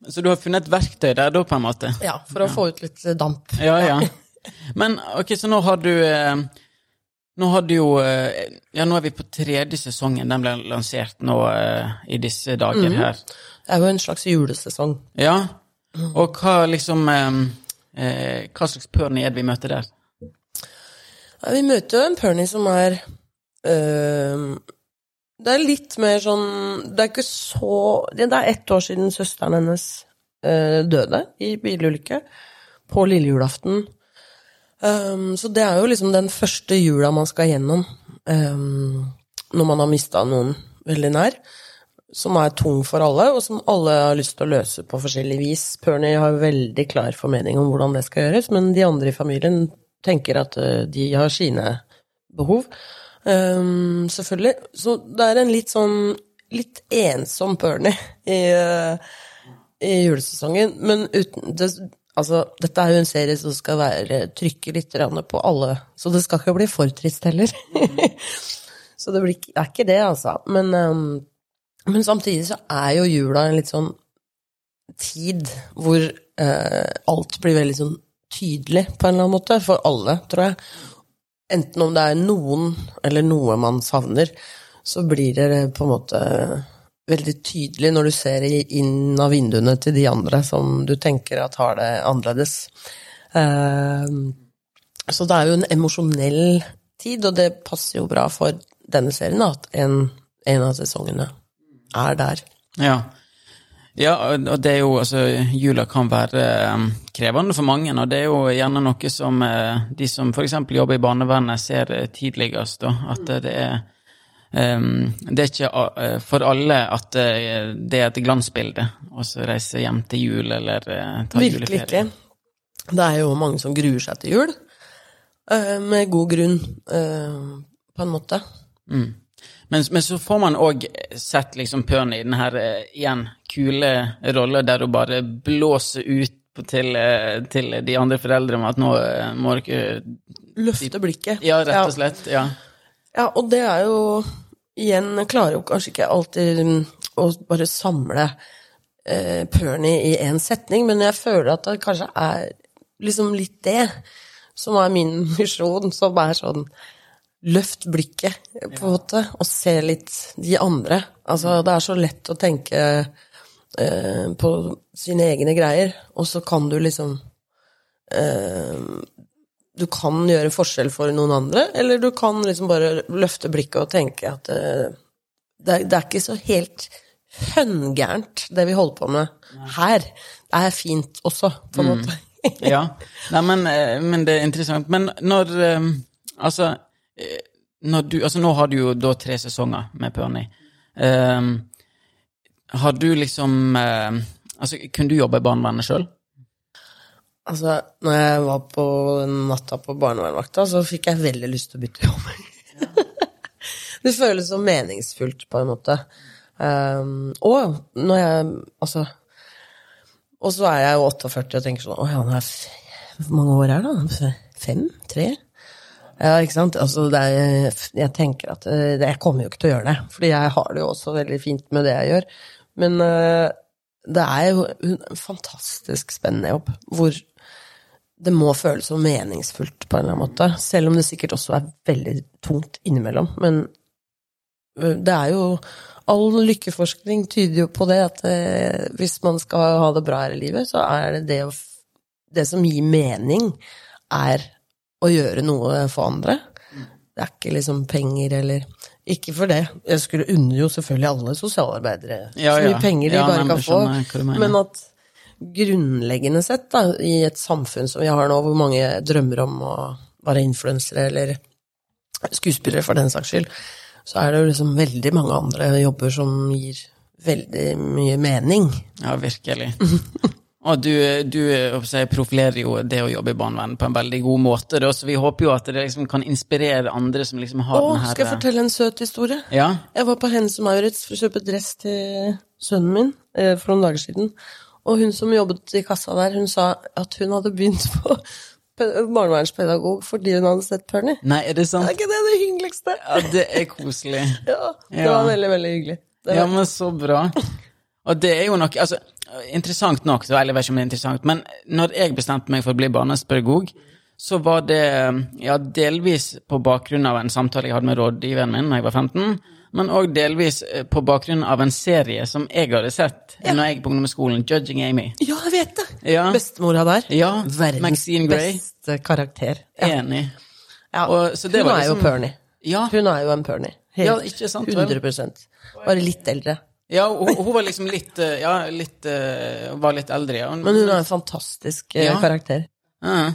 Så du har funnet et verktøy der, da, på en måte? Ja, for å få ut litt damp. Ja, ja. Men ok, så nå har du eh, Nå hadde jo eh, Ja, nå er vi på tredje sesongen. Den ble lansert nå eh, i disse dager mm. her. Det er jo en slags julesesong. Ja. Og hva liksom eh, Hva slags pørny er det vi møter der? Ja, vi møter jo en pørny som er øh, Det er litt mer sånn Det er ikke så Det er ett år siden søsteren hennes øh, døde i bilulykke på lille julaften. Um, så det er jo liksom den første jula man skal gjennom um, når man har mista noen veldig nær. Som er tung for alle, og som alle har lyst til å løse på forskjellig vis. Pernie har veldig klar formening om hvordan det skal gjøres, men de andre i familien tenker at uh, de har sine behov. Um, selvfølgelig. Så det er en litt sånn litt ensom Pernie i, uh, i julesesongen, men uten det, Altså, dette er jo en serie som skal være trykke litt på alle, så det skal ikke bli for trist heller. så det blir, det, er ikke det, altså. Men, um, men samtidig så er jo jula en litt sånn tid hvor eh, alt blir veldig sånn tydelig på en eller annen måte, for alle, tror jeg. Enten om det er noen eller noe man savner, så blir det på en måte veldig tydelig når du ser inn av vinduene til de andre som du tenker at har det annerledes. Eh, så det er jo en emosjonell tid, og det passer jo bra for denne serien at en, en av sesongene er der. Ja. Ja, og det er jo altså Jula kan være eh, krevende for mange, og det er jo gjerne noe som eh, de som f.eks. jobber i barnevernet, ser eh, tidligst, da. At eh, det er ehm, det er ikke eh, for alle at eh, det er et glansbilde å reise hjem til jul eller eh, ta Virkelig juleferie. ikke. Det er jo mange som gruer seg til jul, med god grunn, på en måte. Mm. Men, men så får man òg sett liksom Pernie i den her igjen kule rolla der hun bare blåser ut til, til de andre foreldrene at nå må dere Løfte blikket. Ja, rett og slett. Ja. Ja, og det er jo Igjen, klarer jo kanskje ikke alltid mm, å bare samle eh, Pernie i én setning, men jeg føler at det kanskje er liksom litt det som er min misjon, som er sånn Løft blikket, på en måte, og se litt de andre. Altså, det er så lett å tenke eh, på sine egne greier, og så kan du liksom eh, du kan gjøre forskjell for noen andre, eller du kan liksom bare løfte blikket og tenke at uh, det, er, det er ikke så helt høngærent, det vi holder på med her. Det er fint også, på en Mm. måte. ja. Nei, men, eh, men det er interessant. Men når eh, Altså, når du, altså nå har du jo da tre sesonger med Perny. Um, har du liksom eh, Altså, kunne du jobbe i barnevernet sjøl? Altså, når jeg var på natta på barnevernvakta, så fikk jeg veldig lyst til å bytte jobb. det føles så meningsfullt, på en måte. Um, og når jeg Altså Og så er jeg jo 48 og tenker sånn Å ja, nå er Hvor mange år er det? da? Fem? Tre? Ja, ikke sant? Altså, er, jeg tenker at eh, det, Jeg kommer jo ikke til å gjøre det, fordi jeg har det jo også veldig fint med det jeg gjør. Men uh, det er jo en fantastisk spennende jobb, hvor det må føles så meningsfullt på en eller annen måte. Selv om det sikkert også er veldig tungt innimellom. Men det er jo All lykkeforskning tyder jo på det, at eh, hvis man skal ha det bra her i livet, så er det det Det som gir mening, er å gjøre noe for andre. Det er ikke liksom penger eller Ikke for det. Jeg skulle unne jo selvfølgelig alle sosialarbeidere Ja, så mye ja. penger de Ja, bare kan få. Men at grunnleggende sett, da, i et samfunn som vi har nå, hvor mange drømmer om å være influensere eller skuespillere for den saks skyld, så er det jo liksom veldig mange andre jobber som gir veldig mye mening. Ja, virkelig. Og du, du profilerer jo det å jobbe i barnevernet på en veldig god måte, da, så vi håper jo at det liksom kan inspirere andre som liksom har den her skal jeg fortelle en søt historie? Ja? Jeg var på Hennes og Maurits for å kjøpe dress til sønnen min eh, for noen dager siden. Og hun som jobbet i kassa der, hun sa at hun hadde begynt på barnevernspedagog fordi hun hadde sett Pernie. Nei, er det sant? Er ikke det det hyggeligste? Ja, det er koselig. Ja, det Ja. var veldig, veldig hyggelig. Det Ja, men så bra. Og det er jo nok altså, Interessant nok, så, eller jeg vet ikke om det er interessant, men når jeg bestemte meg for å bli barnevernspedagog, så var det ja, delvis på bakgrunn av en samtale jeg hadde med rådgiveren min da jeg var 15, men òg delvis eh, på bakgrunn av en serie som jeg hadde sett når jeg på ungdomsskolen, 'Judging Amy'. ja, jeg vet det! Ja, Bestemora der. ja Verdens Maxine Gray. beste karakter. Ja. Enig. Ja. Og- så det hun var er jo liksom- Pernie. Ja, Hun er jo en Pernie. Ja, ikke sant, vel? 100 Bare litt eldre. ja hun, hun var liksom litt eh, Ja, litt eh, Var litt eldre, ja. Men hun er en fantastisk Ja. karakter. Ja.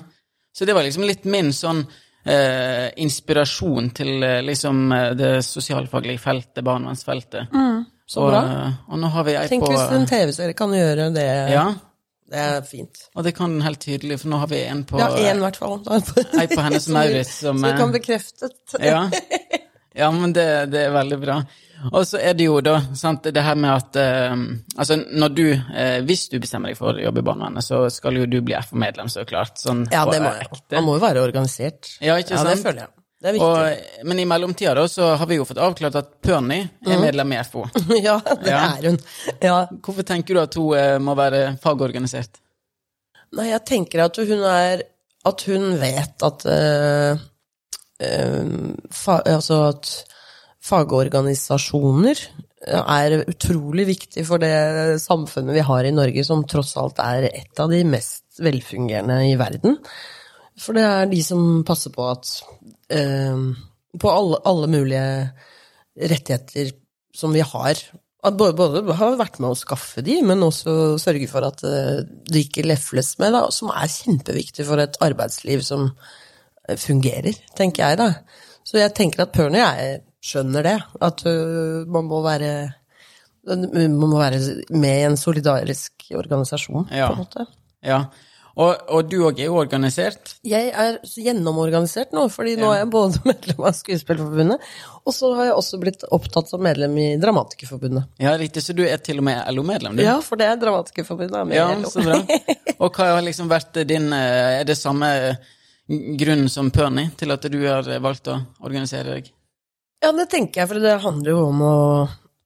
Så det var liksom litt min sånn eh, inspirasjon til eh, liksom eh, det sosialfaglige feltet, barnevernsfeltet. Mm, så og, bra. eh, og nå har vi ei Tenk på hvis en TV-serie kan gjøre det. Ja, Det er fint. og det kan den helt tydelig, for nå har vi en på Ja, én i hvert fall. Ei på Hennes Maurits som Så eh, kan bekrefte. ja. ja, men det, det er veldig bra. Og så er det jo da sant, det her med at eh, Altså, når du eh, Hvis du bestemmer deg for å jobbe i barnevernet, så skal jo du bli FO-medlem, så klart. Sånn Ja, det må jeg. Man må jo være organisert. Ja, ikke Ja, det føler jeg. Det er viktig. Og, men i mellomtida da, så har vi jo fått avklart at Pernie er Mhm. medlem i FO. ja, det Ja. er hun. Ja. Hvorfor tenker du at hun eh, må være fagorganisert? Nei, jeg tenker at hun er At hun vet at eh, eh, fa, Altså at fagorganisasjoner er utrolig viktig for det samfunnet vi har i Norge, som tross alt er et av de mest velfungerende i verden. For det er de som passer på at eh, På alle, alle mulige rettigheter som vi har. Både, både har vært med å skaffe de, men også sørge for at eh, det ikke lefles med, da, som er kjempeviktig for et arbeidsliv som eh, fungerer, tenker jeg, da. Så jeg tenker at Pernie, jeg skjønner det. At man må være man må være med i en solidarisk organisasjon, Ja. på en måte. Ja. Og, og du òg er jo organisert. Jeg er gjennomorganisert nå, fordi nå er jeg både medlem av Skuespillerforbundet, og så har jeg også blitt opptatt som medlem i Dramatikerforbundet. Ja, riktig, så du er til og med LO-medlem, du? Ja, for det er Dramatikerforbundet. er med Ja, LO. så bra. Og hva har liksom vært din Er det samme grunnen som Pernie til at du har valgt å organisere deg? Ja, det tenker jeg, for det handler jo om å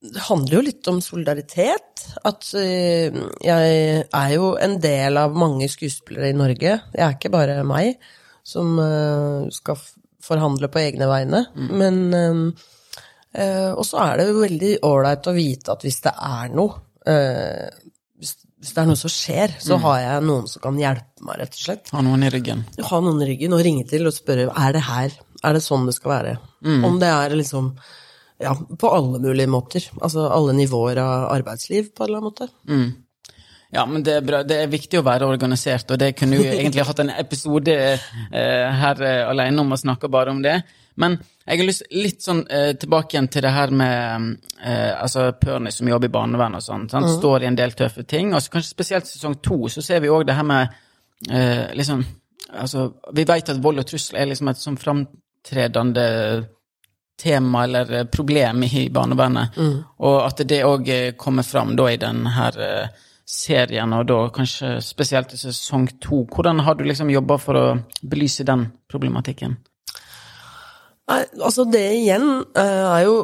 Det handler jo litt om solidaritet. At eh, jeg er jo en del av mange skuespillere i Norge. Jeg er ikke bare meg som eh, skal forhandle på egne vegne. Men eh, Og så er det jo veldig ålreit å vite at hvis det er noe hvis, hvis det er noe som skjer, så Mm. har jeg noen som kan hjelpe meg, rett og slett Ha noen i ryggen? ha noen i ryggen og ringe til og spørre er det her, er det sånn det skal være. Mm. Om det er liksom ja, på alle mulige måter. Altså alle nivåer av arbeidsliv, på en eller annen måte. Mm. Ja, men det er, bra. det er viktig å være organisert, og det kunne vi egentlig hatt en episode eh, her eh, alene om å snakke bare om det. Men jeg har lyst litt sånn eh, tilbake igjen til det her med eh, altså Perny som jobber i barnevernet og sånn. Mhm. Står i en del tøffe ting. Og kanskje spesielt sesong to så ser vi òg det her med eh, liksom Altså, vi vet at vold og trussel er liksom et sånn framtredende tema eller eh, problem i barnevernet. Mm. Og at det òg kommer fram da i denne eh, serien, og da kanskje spesielt i sesong to. Hvordan har du liksom jobba for å belyse den problematikken? Nei, altså det igjen eh, er jo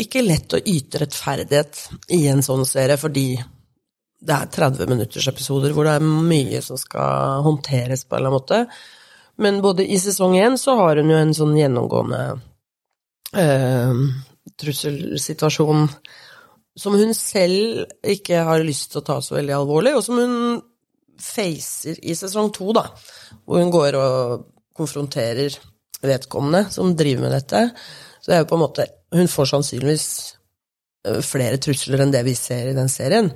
ikke lett å yte rettferdighet i en sånn serie, fordi det er 30 minutters episoder hvor det er mye som skal håndteres på en eller annen måte. Men både i sesong én så har hun jo en sånn gjennomgående eh, trusselsituasjon som hun selv ikke har lyst til å ta så veldig alvorlig, og som hun facer i sesong to, da. Hvor hun går og konfronterer vedkommende som driver med dette. Så det er jo på en måte Hun får sannsynligvis eh, flere trusler enn det vi ser i den serien.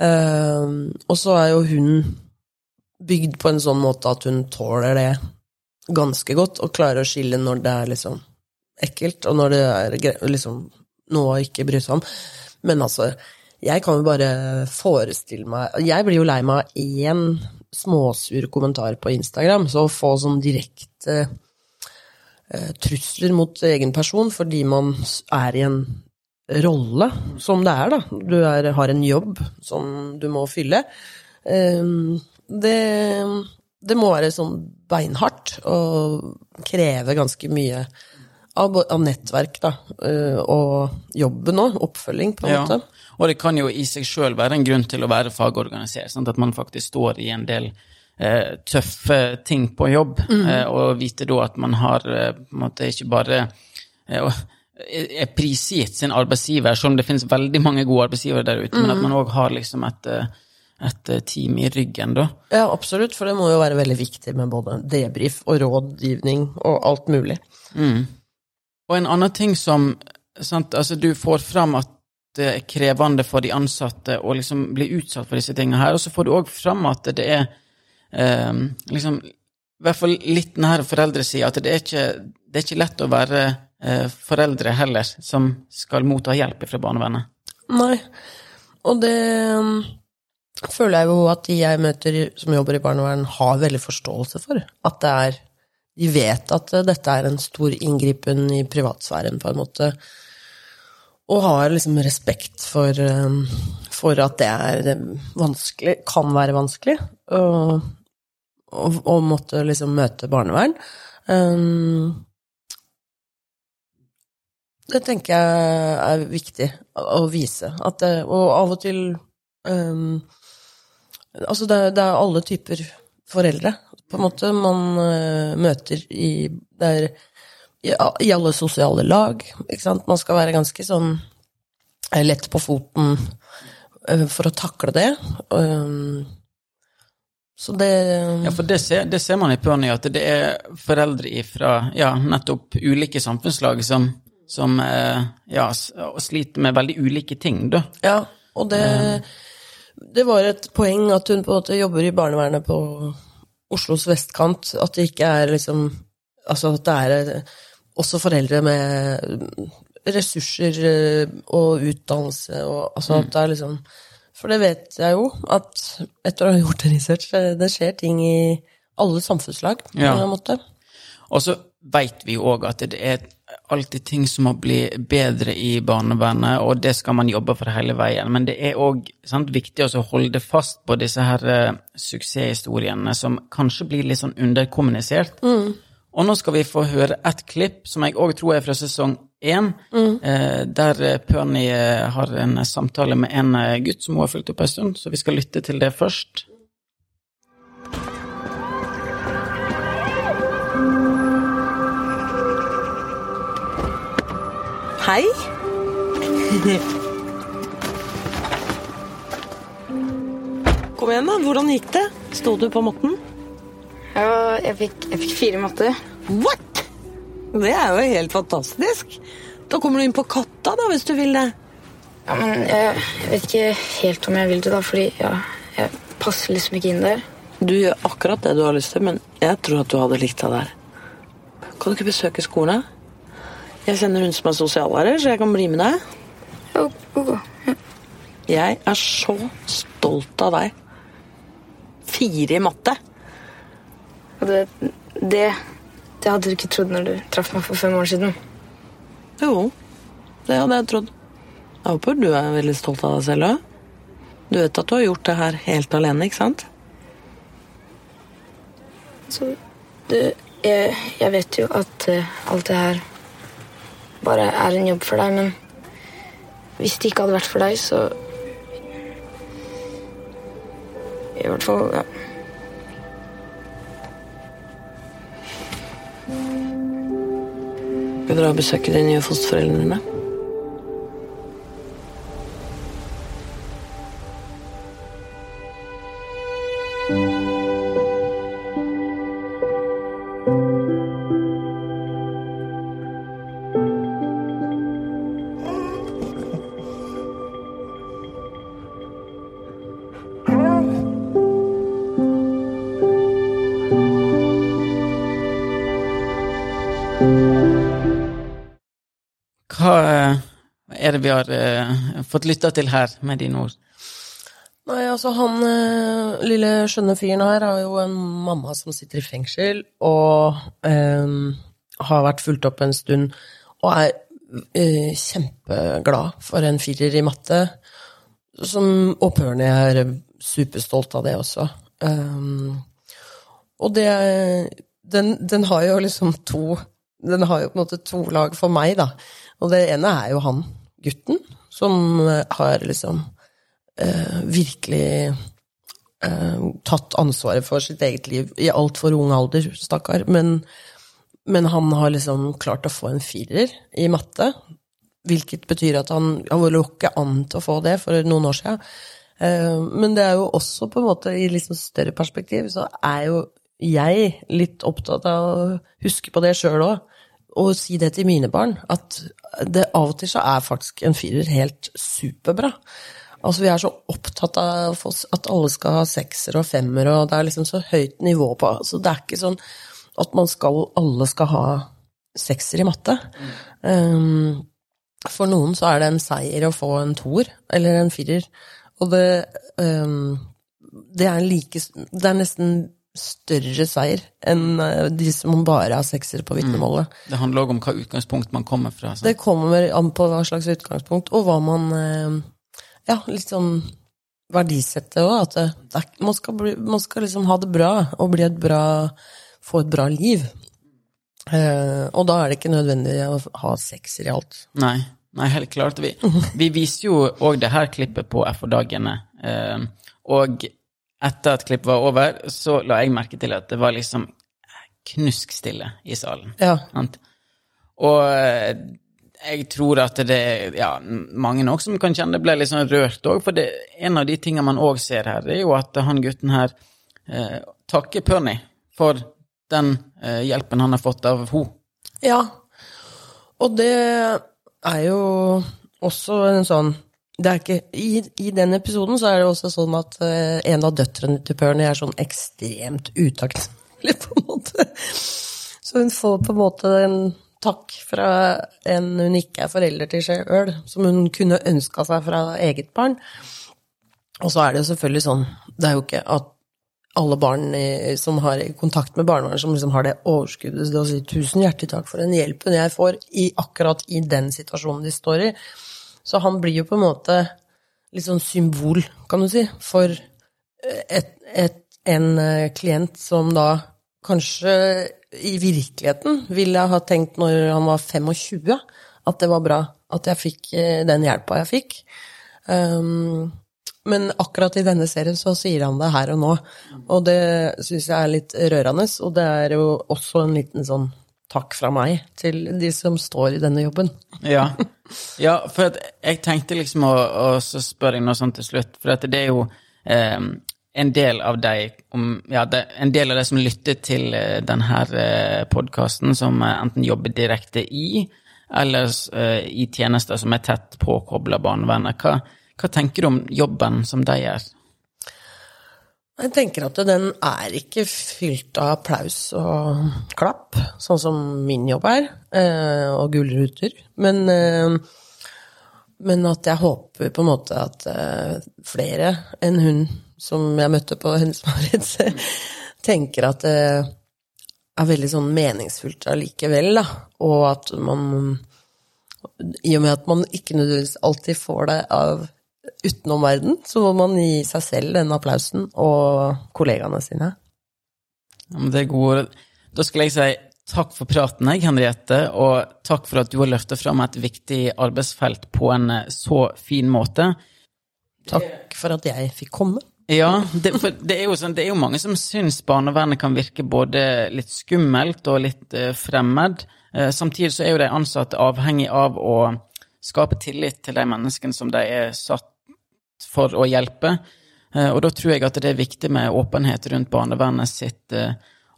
Eh, og så er jo hun bygd på en sånn måte at hun tåler det ganske godt, og klarer å skille når det er liksom ekkelt, og når det er liksom noe å ikke bry seg om. Men altså, Jeg kan jo bare forestille meg Jeg blir jo lei meg av én småsur kommentar på Instagram, så å få sånn direkte eh, trusler mot egen person fordi man er i en rolle, som det er, da. Du er, har en jobb som du må fylle. Eh, det, det må være sånn beinhardt og kreve ganske mye av, av nettverk, da. eh, og jobben òg. Oppfølging, på en Ja. måte. Og det kan jo i seg sjøl være en grunn til å være fagorganisert. Sant? At man faktisk står i en del eh, tøffe ting på jobb, mm. eh, og vite da at man har eh, på en måte ikke bare eh, er prisgitt sin arbeidsgiver, selv om det finnes veldig mange gode arbeidsgivere der ute, men at Mhm. man òg har liksom et, eh, et eh, team i ryggen, da. Ja, absolutt, for det må jo være veldig viktig med både debrief og rådgivning og alt mulig. Mm. Og en annen ting som sant, altså Du får fram at det er krevende for de ansatte å liksom bli utsatt for disse tingene her, og så får du òg fram at det er eh, liksom I hvert fall litt nær foreldresida, at det er ikke, det er ikke lett å være eh, foreldre heller, som skal motta hjelp fra barnevernet. Nei, og det um, føler jeg jo at de jeg møter som jobber i barnevern, har veldig forståelse for. At det er De vet at uh, dette er en stor inngripen i privatsfæren, på en måte. Og har liksom respekt for, um, for at det er um, vanskelig, kan være vanskelig, å, å, måtte liksom møte barnevern. Det tenker jeg er viktig å vise. Det, og av og til um, Altså, det, er- det er alle typer foreldre, på en måte, man uh, møter i Det er i, i alle sosiale lag, ikke sant. Man skal være ganske sånn eh, lett på foten uh, for å takle det. Um, så det Ja, for det ser, det ser man i Pørny, at det er foreldre fra ja, nettopp ulike samfunnslag som, som uh, ja, sliter med veldig ulike ting, da. Ja, og det, det var et poeng at hun på en måte jobber i barnevernet på Oslos vestkant. At det ikke er liksom Altså at det er eh, også foreldre med ressurser eh, og utdannelse og altså at det er liksom For det vet jeg jo, at etter å ha gjort research, eh, det skjer ting i alle samfunnslag på Ja. en måte. Og så veit vi jo òg at det er alltid ting som må bli bedre i barnevernet, og det skal man jobbe for hele veien. Men det er òg viktig å holde fast på disse her uh, suksesshistoriene som kanskje blir litt sånn underkommunisert. Mm. Og nå skal vi få høre et klipp som jeg òg tror er fra sesong én, Mm. uh, der Pernie eh, har en samtale med en gutt som hun har fulgt opp en stund, så vi skal lytte til det først. Hei. Kom igjen, da. Hvordan gikk det? Sto du på måtten? Ja, jeg fikk, jeg fikk fire måtter. What?! Det er jo helt fantastisk. Da kommer du inn på Katta, da, hvis du vil det. Ja, men jeg, jeg vet ikke helt om jeg vil det, da, fordi ja, jeg passer liksom ikke inn der. Du gjør akkurat det du har lyst til, men jeg tror at du hadde likt deg der. Kan du ikke besøke skolen? Jeg kjenner hun som er sosiallærer, så jeg kan bli med deg. Jeg er så stolt av deg. Fire i matte. Og det, det, det hadde du ikke trodd når du traff meg for fem år siden. Jo, det hadde jeg trodd. Jeg håper du er veldig stolt av deg selv òg. Du vet at du har gjort det her helt alene, ikke sant? Så du, jeg, jeg vet jo at uh, alt det her bare er en jobb for deg, men hvis det ikke hadde vært for deg, så I hvert fall ja. Vil du dra og besøke de nye fosterforeldrene? Fått lytta til her, med dine ord? Nei, altså han eh, lille skjønne fyren her har jo en mamma som sitter i fengsel, og eh, har vært fulgt opp en stund, og er eh, kjempeglad for en firer i matte. Som au pairen er superstolt av det også. Um, og det den, den har jo liksom to Den har jo på en måte to lag for meg, da. Og det ene er jo han gutten, som har liksom eh, virkelig eh, tatt ansvaret for sitt eget liv i altfor ung alder, stakkar. Men, men han har liksom klart å få en firer i matte, hvilket betyr at han, han lå ikke an til å få det for noen år siden. Eh, men det er jo også på en måte i sånn større perspektiv, så er jo jeg litt opptatt av å huske på det sjøl òg, og si det til mine barn, at det, av og til så er faktisk en firer helt superbra. Altså Vi er så opptatt av at alle skal ha sekser og femmer, og det er liksom så høyt nivå på Så det er ikke sånn at man skal, alle skal ha sekser i matte. Um, for noen så er det en seier å få en toer eller en firer. Og det, um, det er like Det er nesten større seier enn eh, de som bare har sekser på vitnemålet. Mm. Det handler òg om hva utgangspunkt man kommer fra. Så. Det kommer an på hva slags utgangspunkt, og hva man eh, Ja, litt sånn verdisette òg. At det, man, skal bli, man, skal liksom ha det bra og bli et bra Få et bra liv. Eh, og da er det ikke nødvendig å ha sekser i alt. Nei. Nei, helt klart. Vi, vi viser jo òg det her klippet på FH-dagene. Eh, og etter at klippet var over, så la jeg merke til at det var liksom knuskstille i salen. Ja. Og eh, jeg tror at det ja, mange nok som kan kjenne det ble litt sånn rørt òg, for det, en av de tingene man òg ser her, er jo at han gutten her eh, takker Pernie for den eh, hjelpen han har fått av henne. Ja, og det er jo også en sånn er ikke, i, i, den episoden så er det også sånn at uh, en av døtrene til Pernie er sånn ekstremt utakknemlig, på en måte. Så hun får på en måte en takk fra en hun ikke er forelder til sjøl, som hun kunne ønska seg fra eget barn. Og så er det jo selvfølgelig sånn, det er jo ikke at alle barn som har kontakt med barnevernet, som liksom har det overskuddet til å si 'tusen hjertelig takk for den hjelpen jeg får' i akkurat i den situasjonen de står i. Så han blir jo på en måte litt sånn symbol, kan du si, for et, et, en eh, klient som da kanskje i virkeligheten ville ha tenkt når han var 25, at det var bra at jeg fikk eh, den hjelpa jeg fikk. Um, men akkurat i denne serien så sier han det her og nå, og det syns jeg er litt rørende. Og det er jo også en liten sånn takk fra meg til de som står i denne jobben. Ja, ja for jeg tenkte liksom å, å spørre deg noe sånt til slutt, for det er jo eh, en del av deg ja, det, en del av de som lytter til uh, denne uh, podkasten, som uh, enten jobber direkte i, eller uh, i tjenester som er tett påkobla barnevernet. Hva, hva tenker du om jobben som de gjør? Jeg tenker at den er ikke fylt av applaus og klapp, sånn som min jobb er, eh, og gulruter. Men, eh, men at jeg håper på en måte at eh, flere enn hun som jeg møtte på Hennes Maurits, tenker at det er veldig sånn meningsfullt allikevel, da. Og at man I og med at man ikke nødvendigvis alltid får det av utenom verden, så må man gi seg selv den applausen, og kollegaene sine. Ja, men det er gode Da skal jeg si takk for praten, jeg, Henriette, og takk for at du har løftet fram et viktig arbeidsfelt på en eh, så fin måte. Takk for at jeg fikk komme. Ja, det, for det er, jo sånn, det er jo mange som syns barnevernet kan virke både litt skummelt og litt uh, fremmed. Uh, samtidig så er jo de ansatte avhengig av å skape tillit til de menneskene som de er satt for å hjelpe. Eh, og da tror jeg at det er viktig med åpenhet rundt barnevernet sitt eh,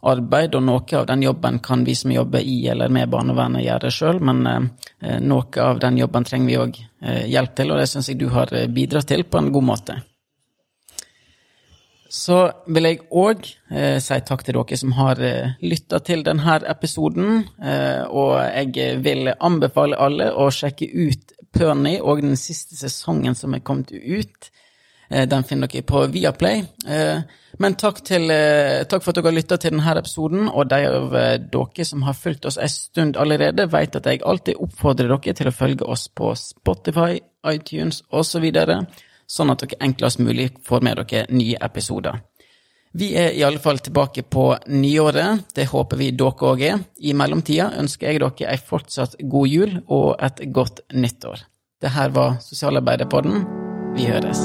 arbeid, og noe av den jobben kan vi som jobber i eller med barnevernet gjøre sjøl, men eh, noe av den jobben trenger vi òg hjelp til, og det syns jeg du har bidratt til på en god måte. Så vil jeg òg si takk til dere som har eh, lytta til denne episoden. Og jeg vil anbefale alle å sjekke ut Pernie og den siste sesongen som er kommet ut. Eh, Den finner dere på Viaplay. Eh, Men takk, til, eh, takk for at dere har lytta til denne episoden, og de av dere som har fulgt oss en stund allerede, vet at jeg alltid oppfordrer dere til å følge oss på Spotify, iTunes osv., sånn at dere enklest mulig får med dere nye episoder. Vi er i alle fall tilbake på nyåret. Det håper vi dere òg er. I mellomtida ønsker jeg dere ei fortsatt god jul og et godt nyttår. Det her var Sosialarbeiderpodden. Vi høres.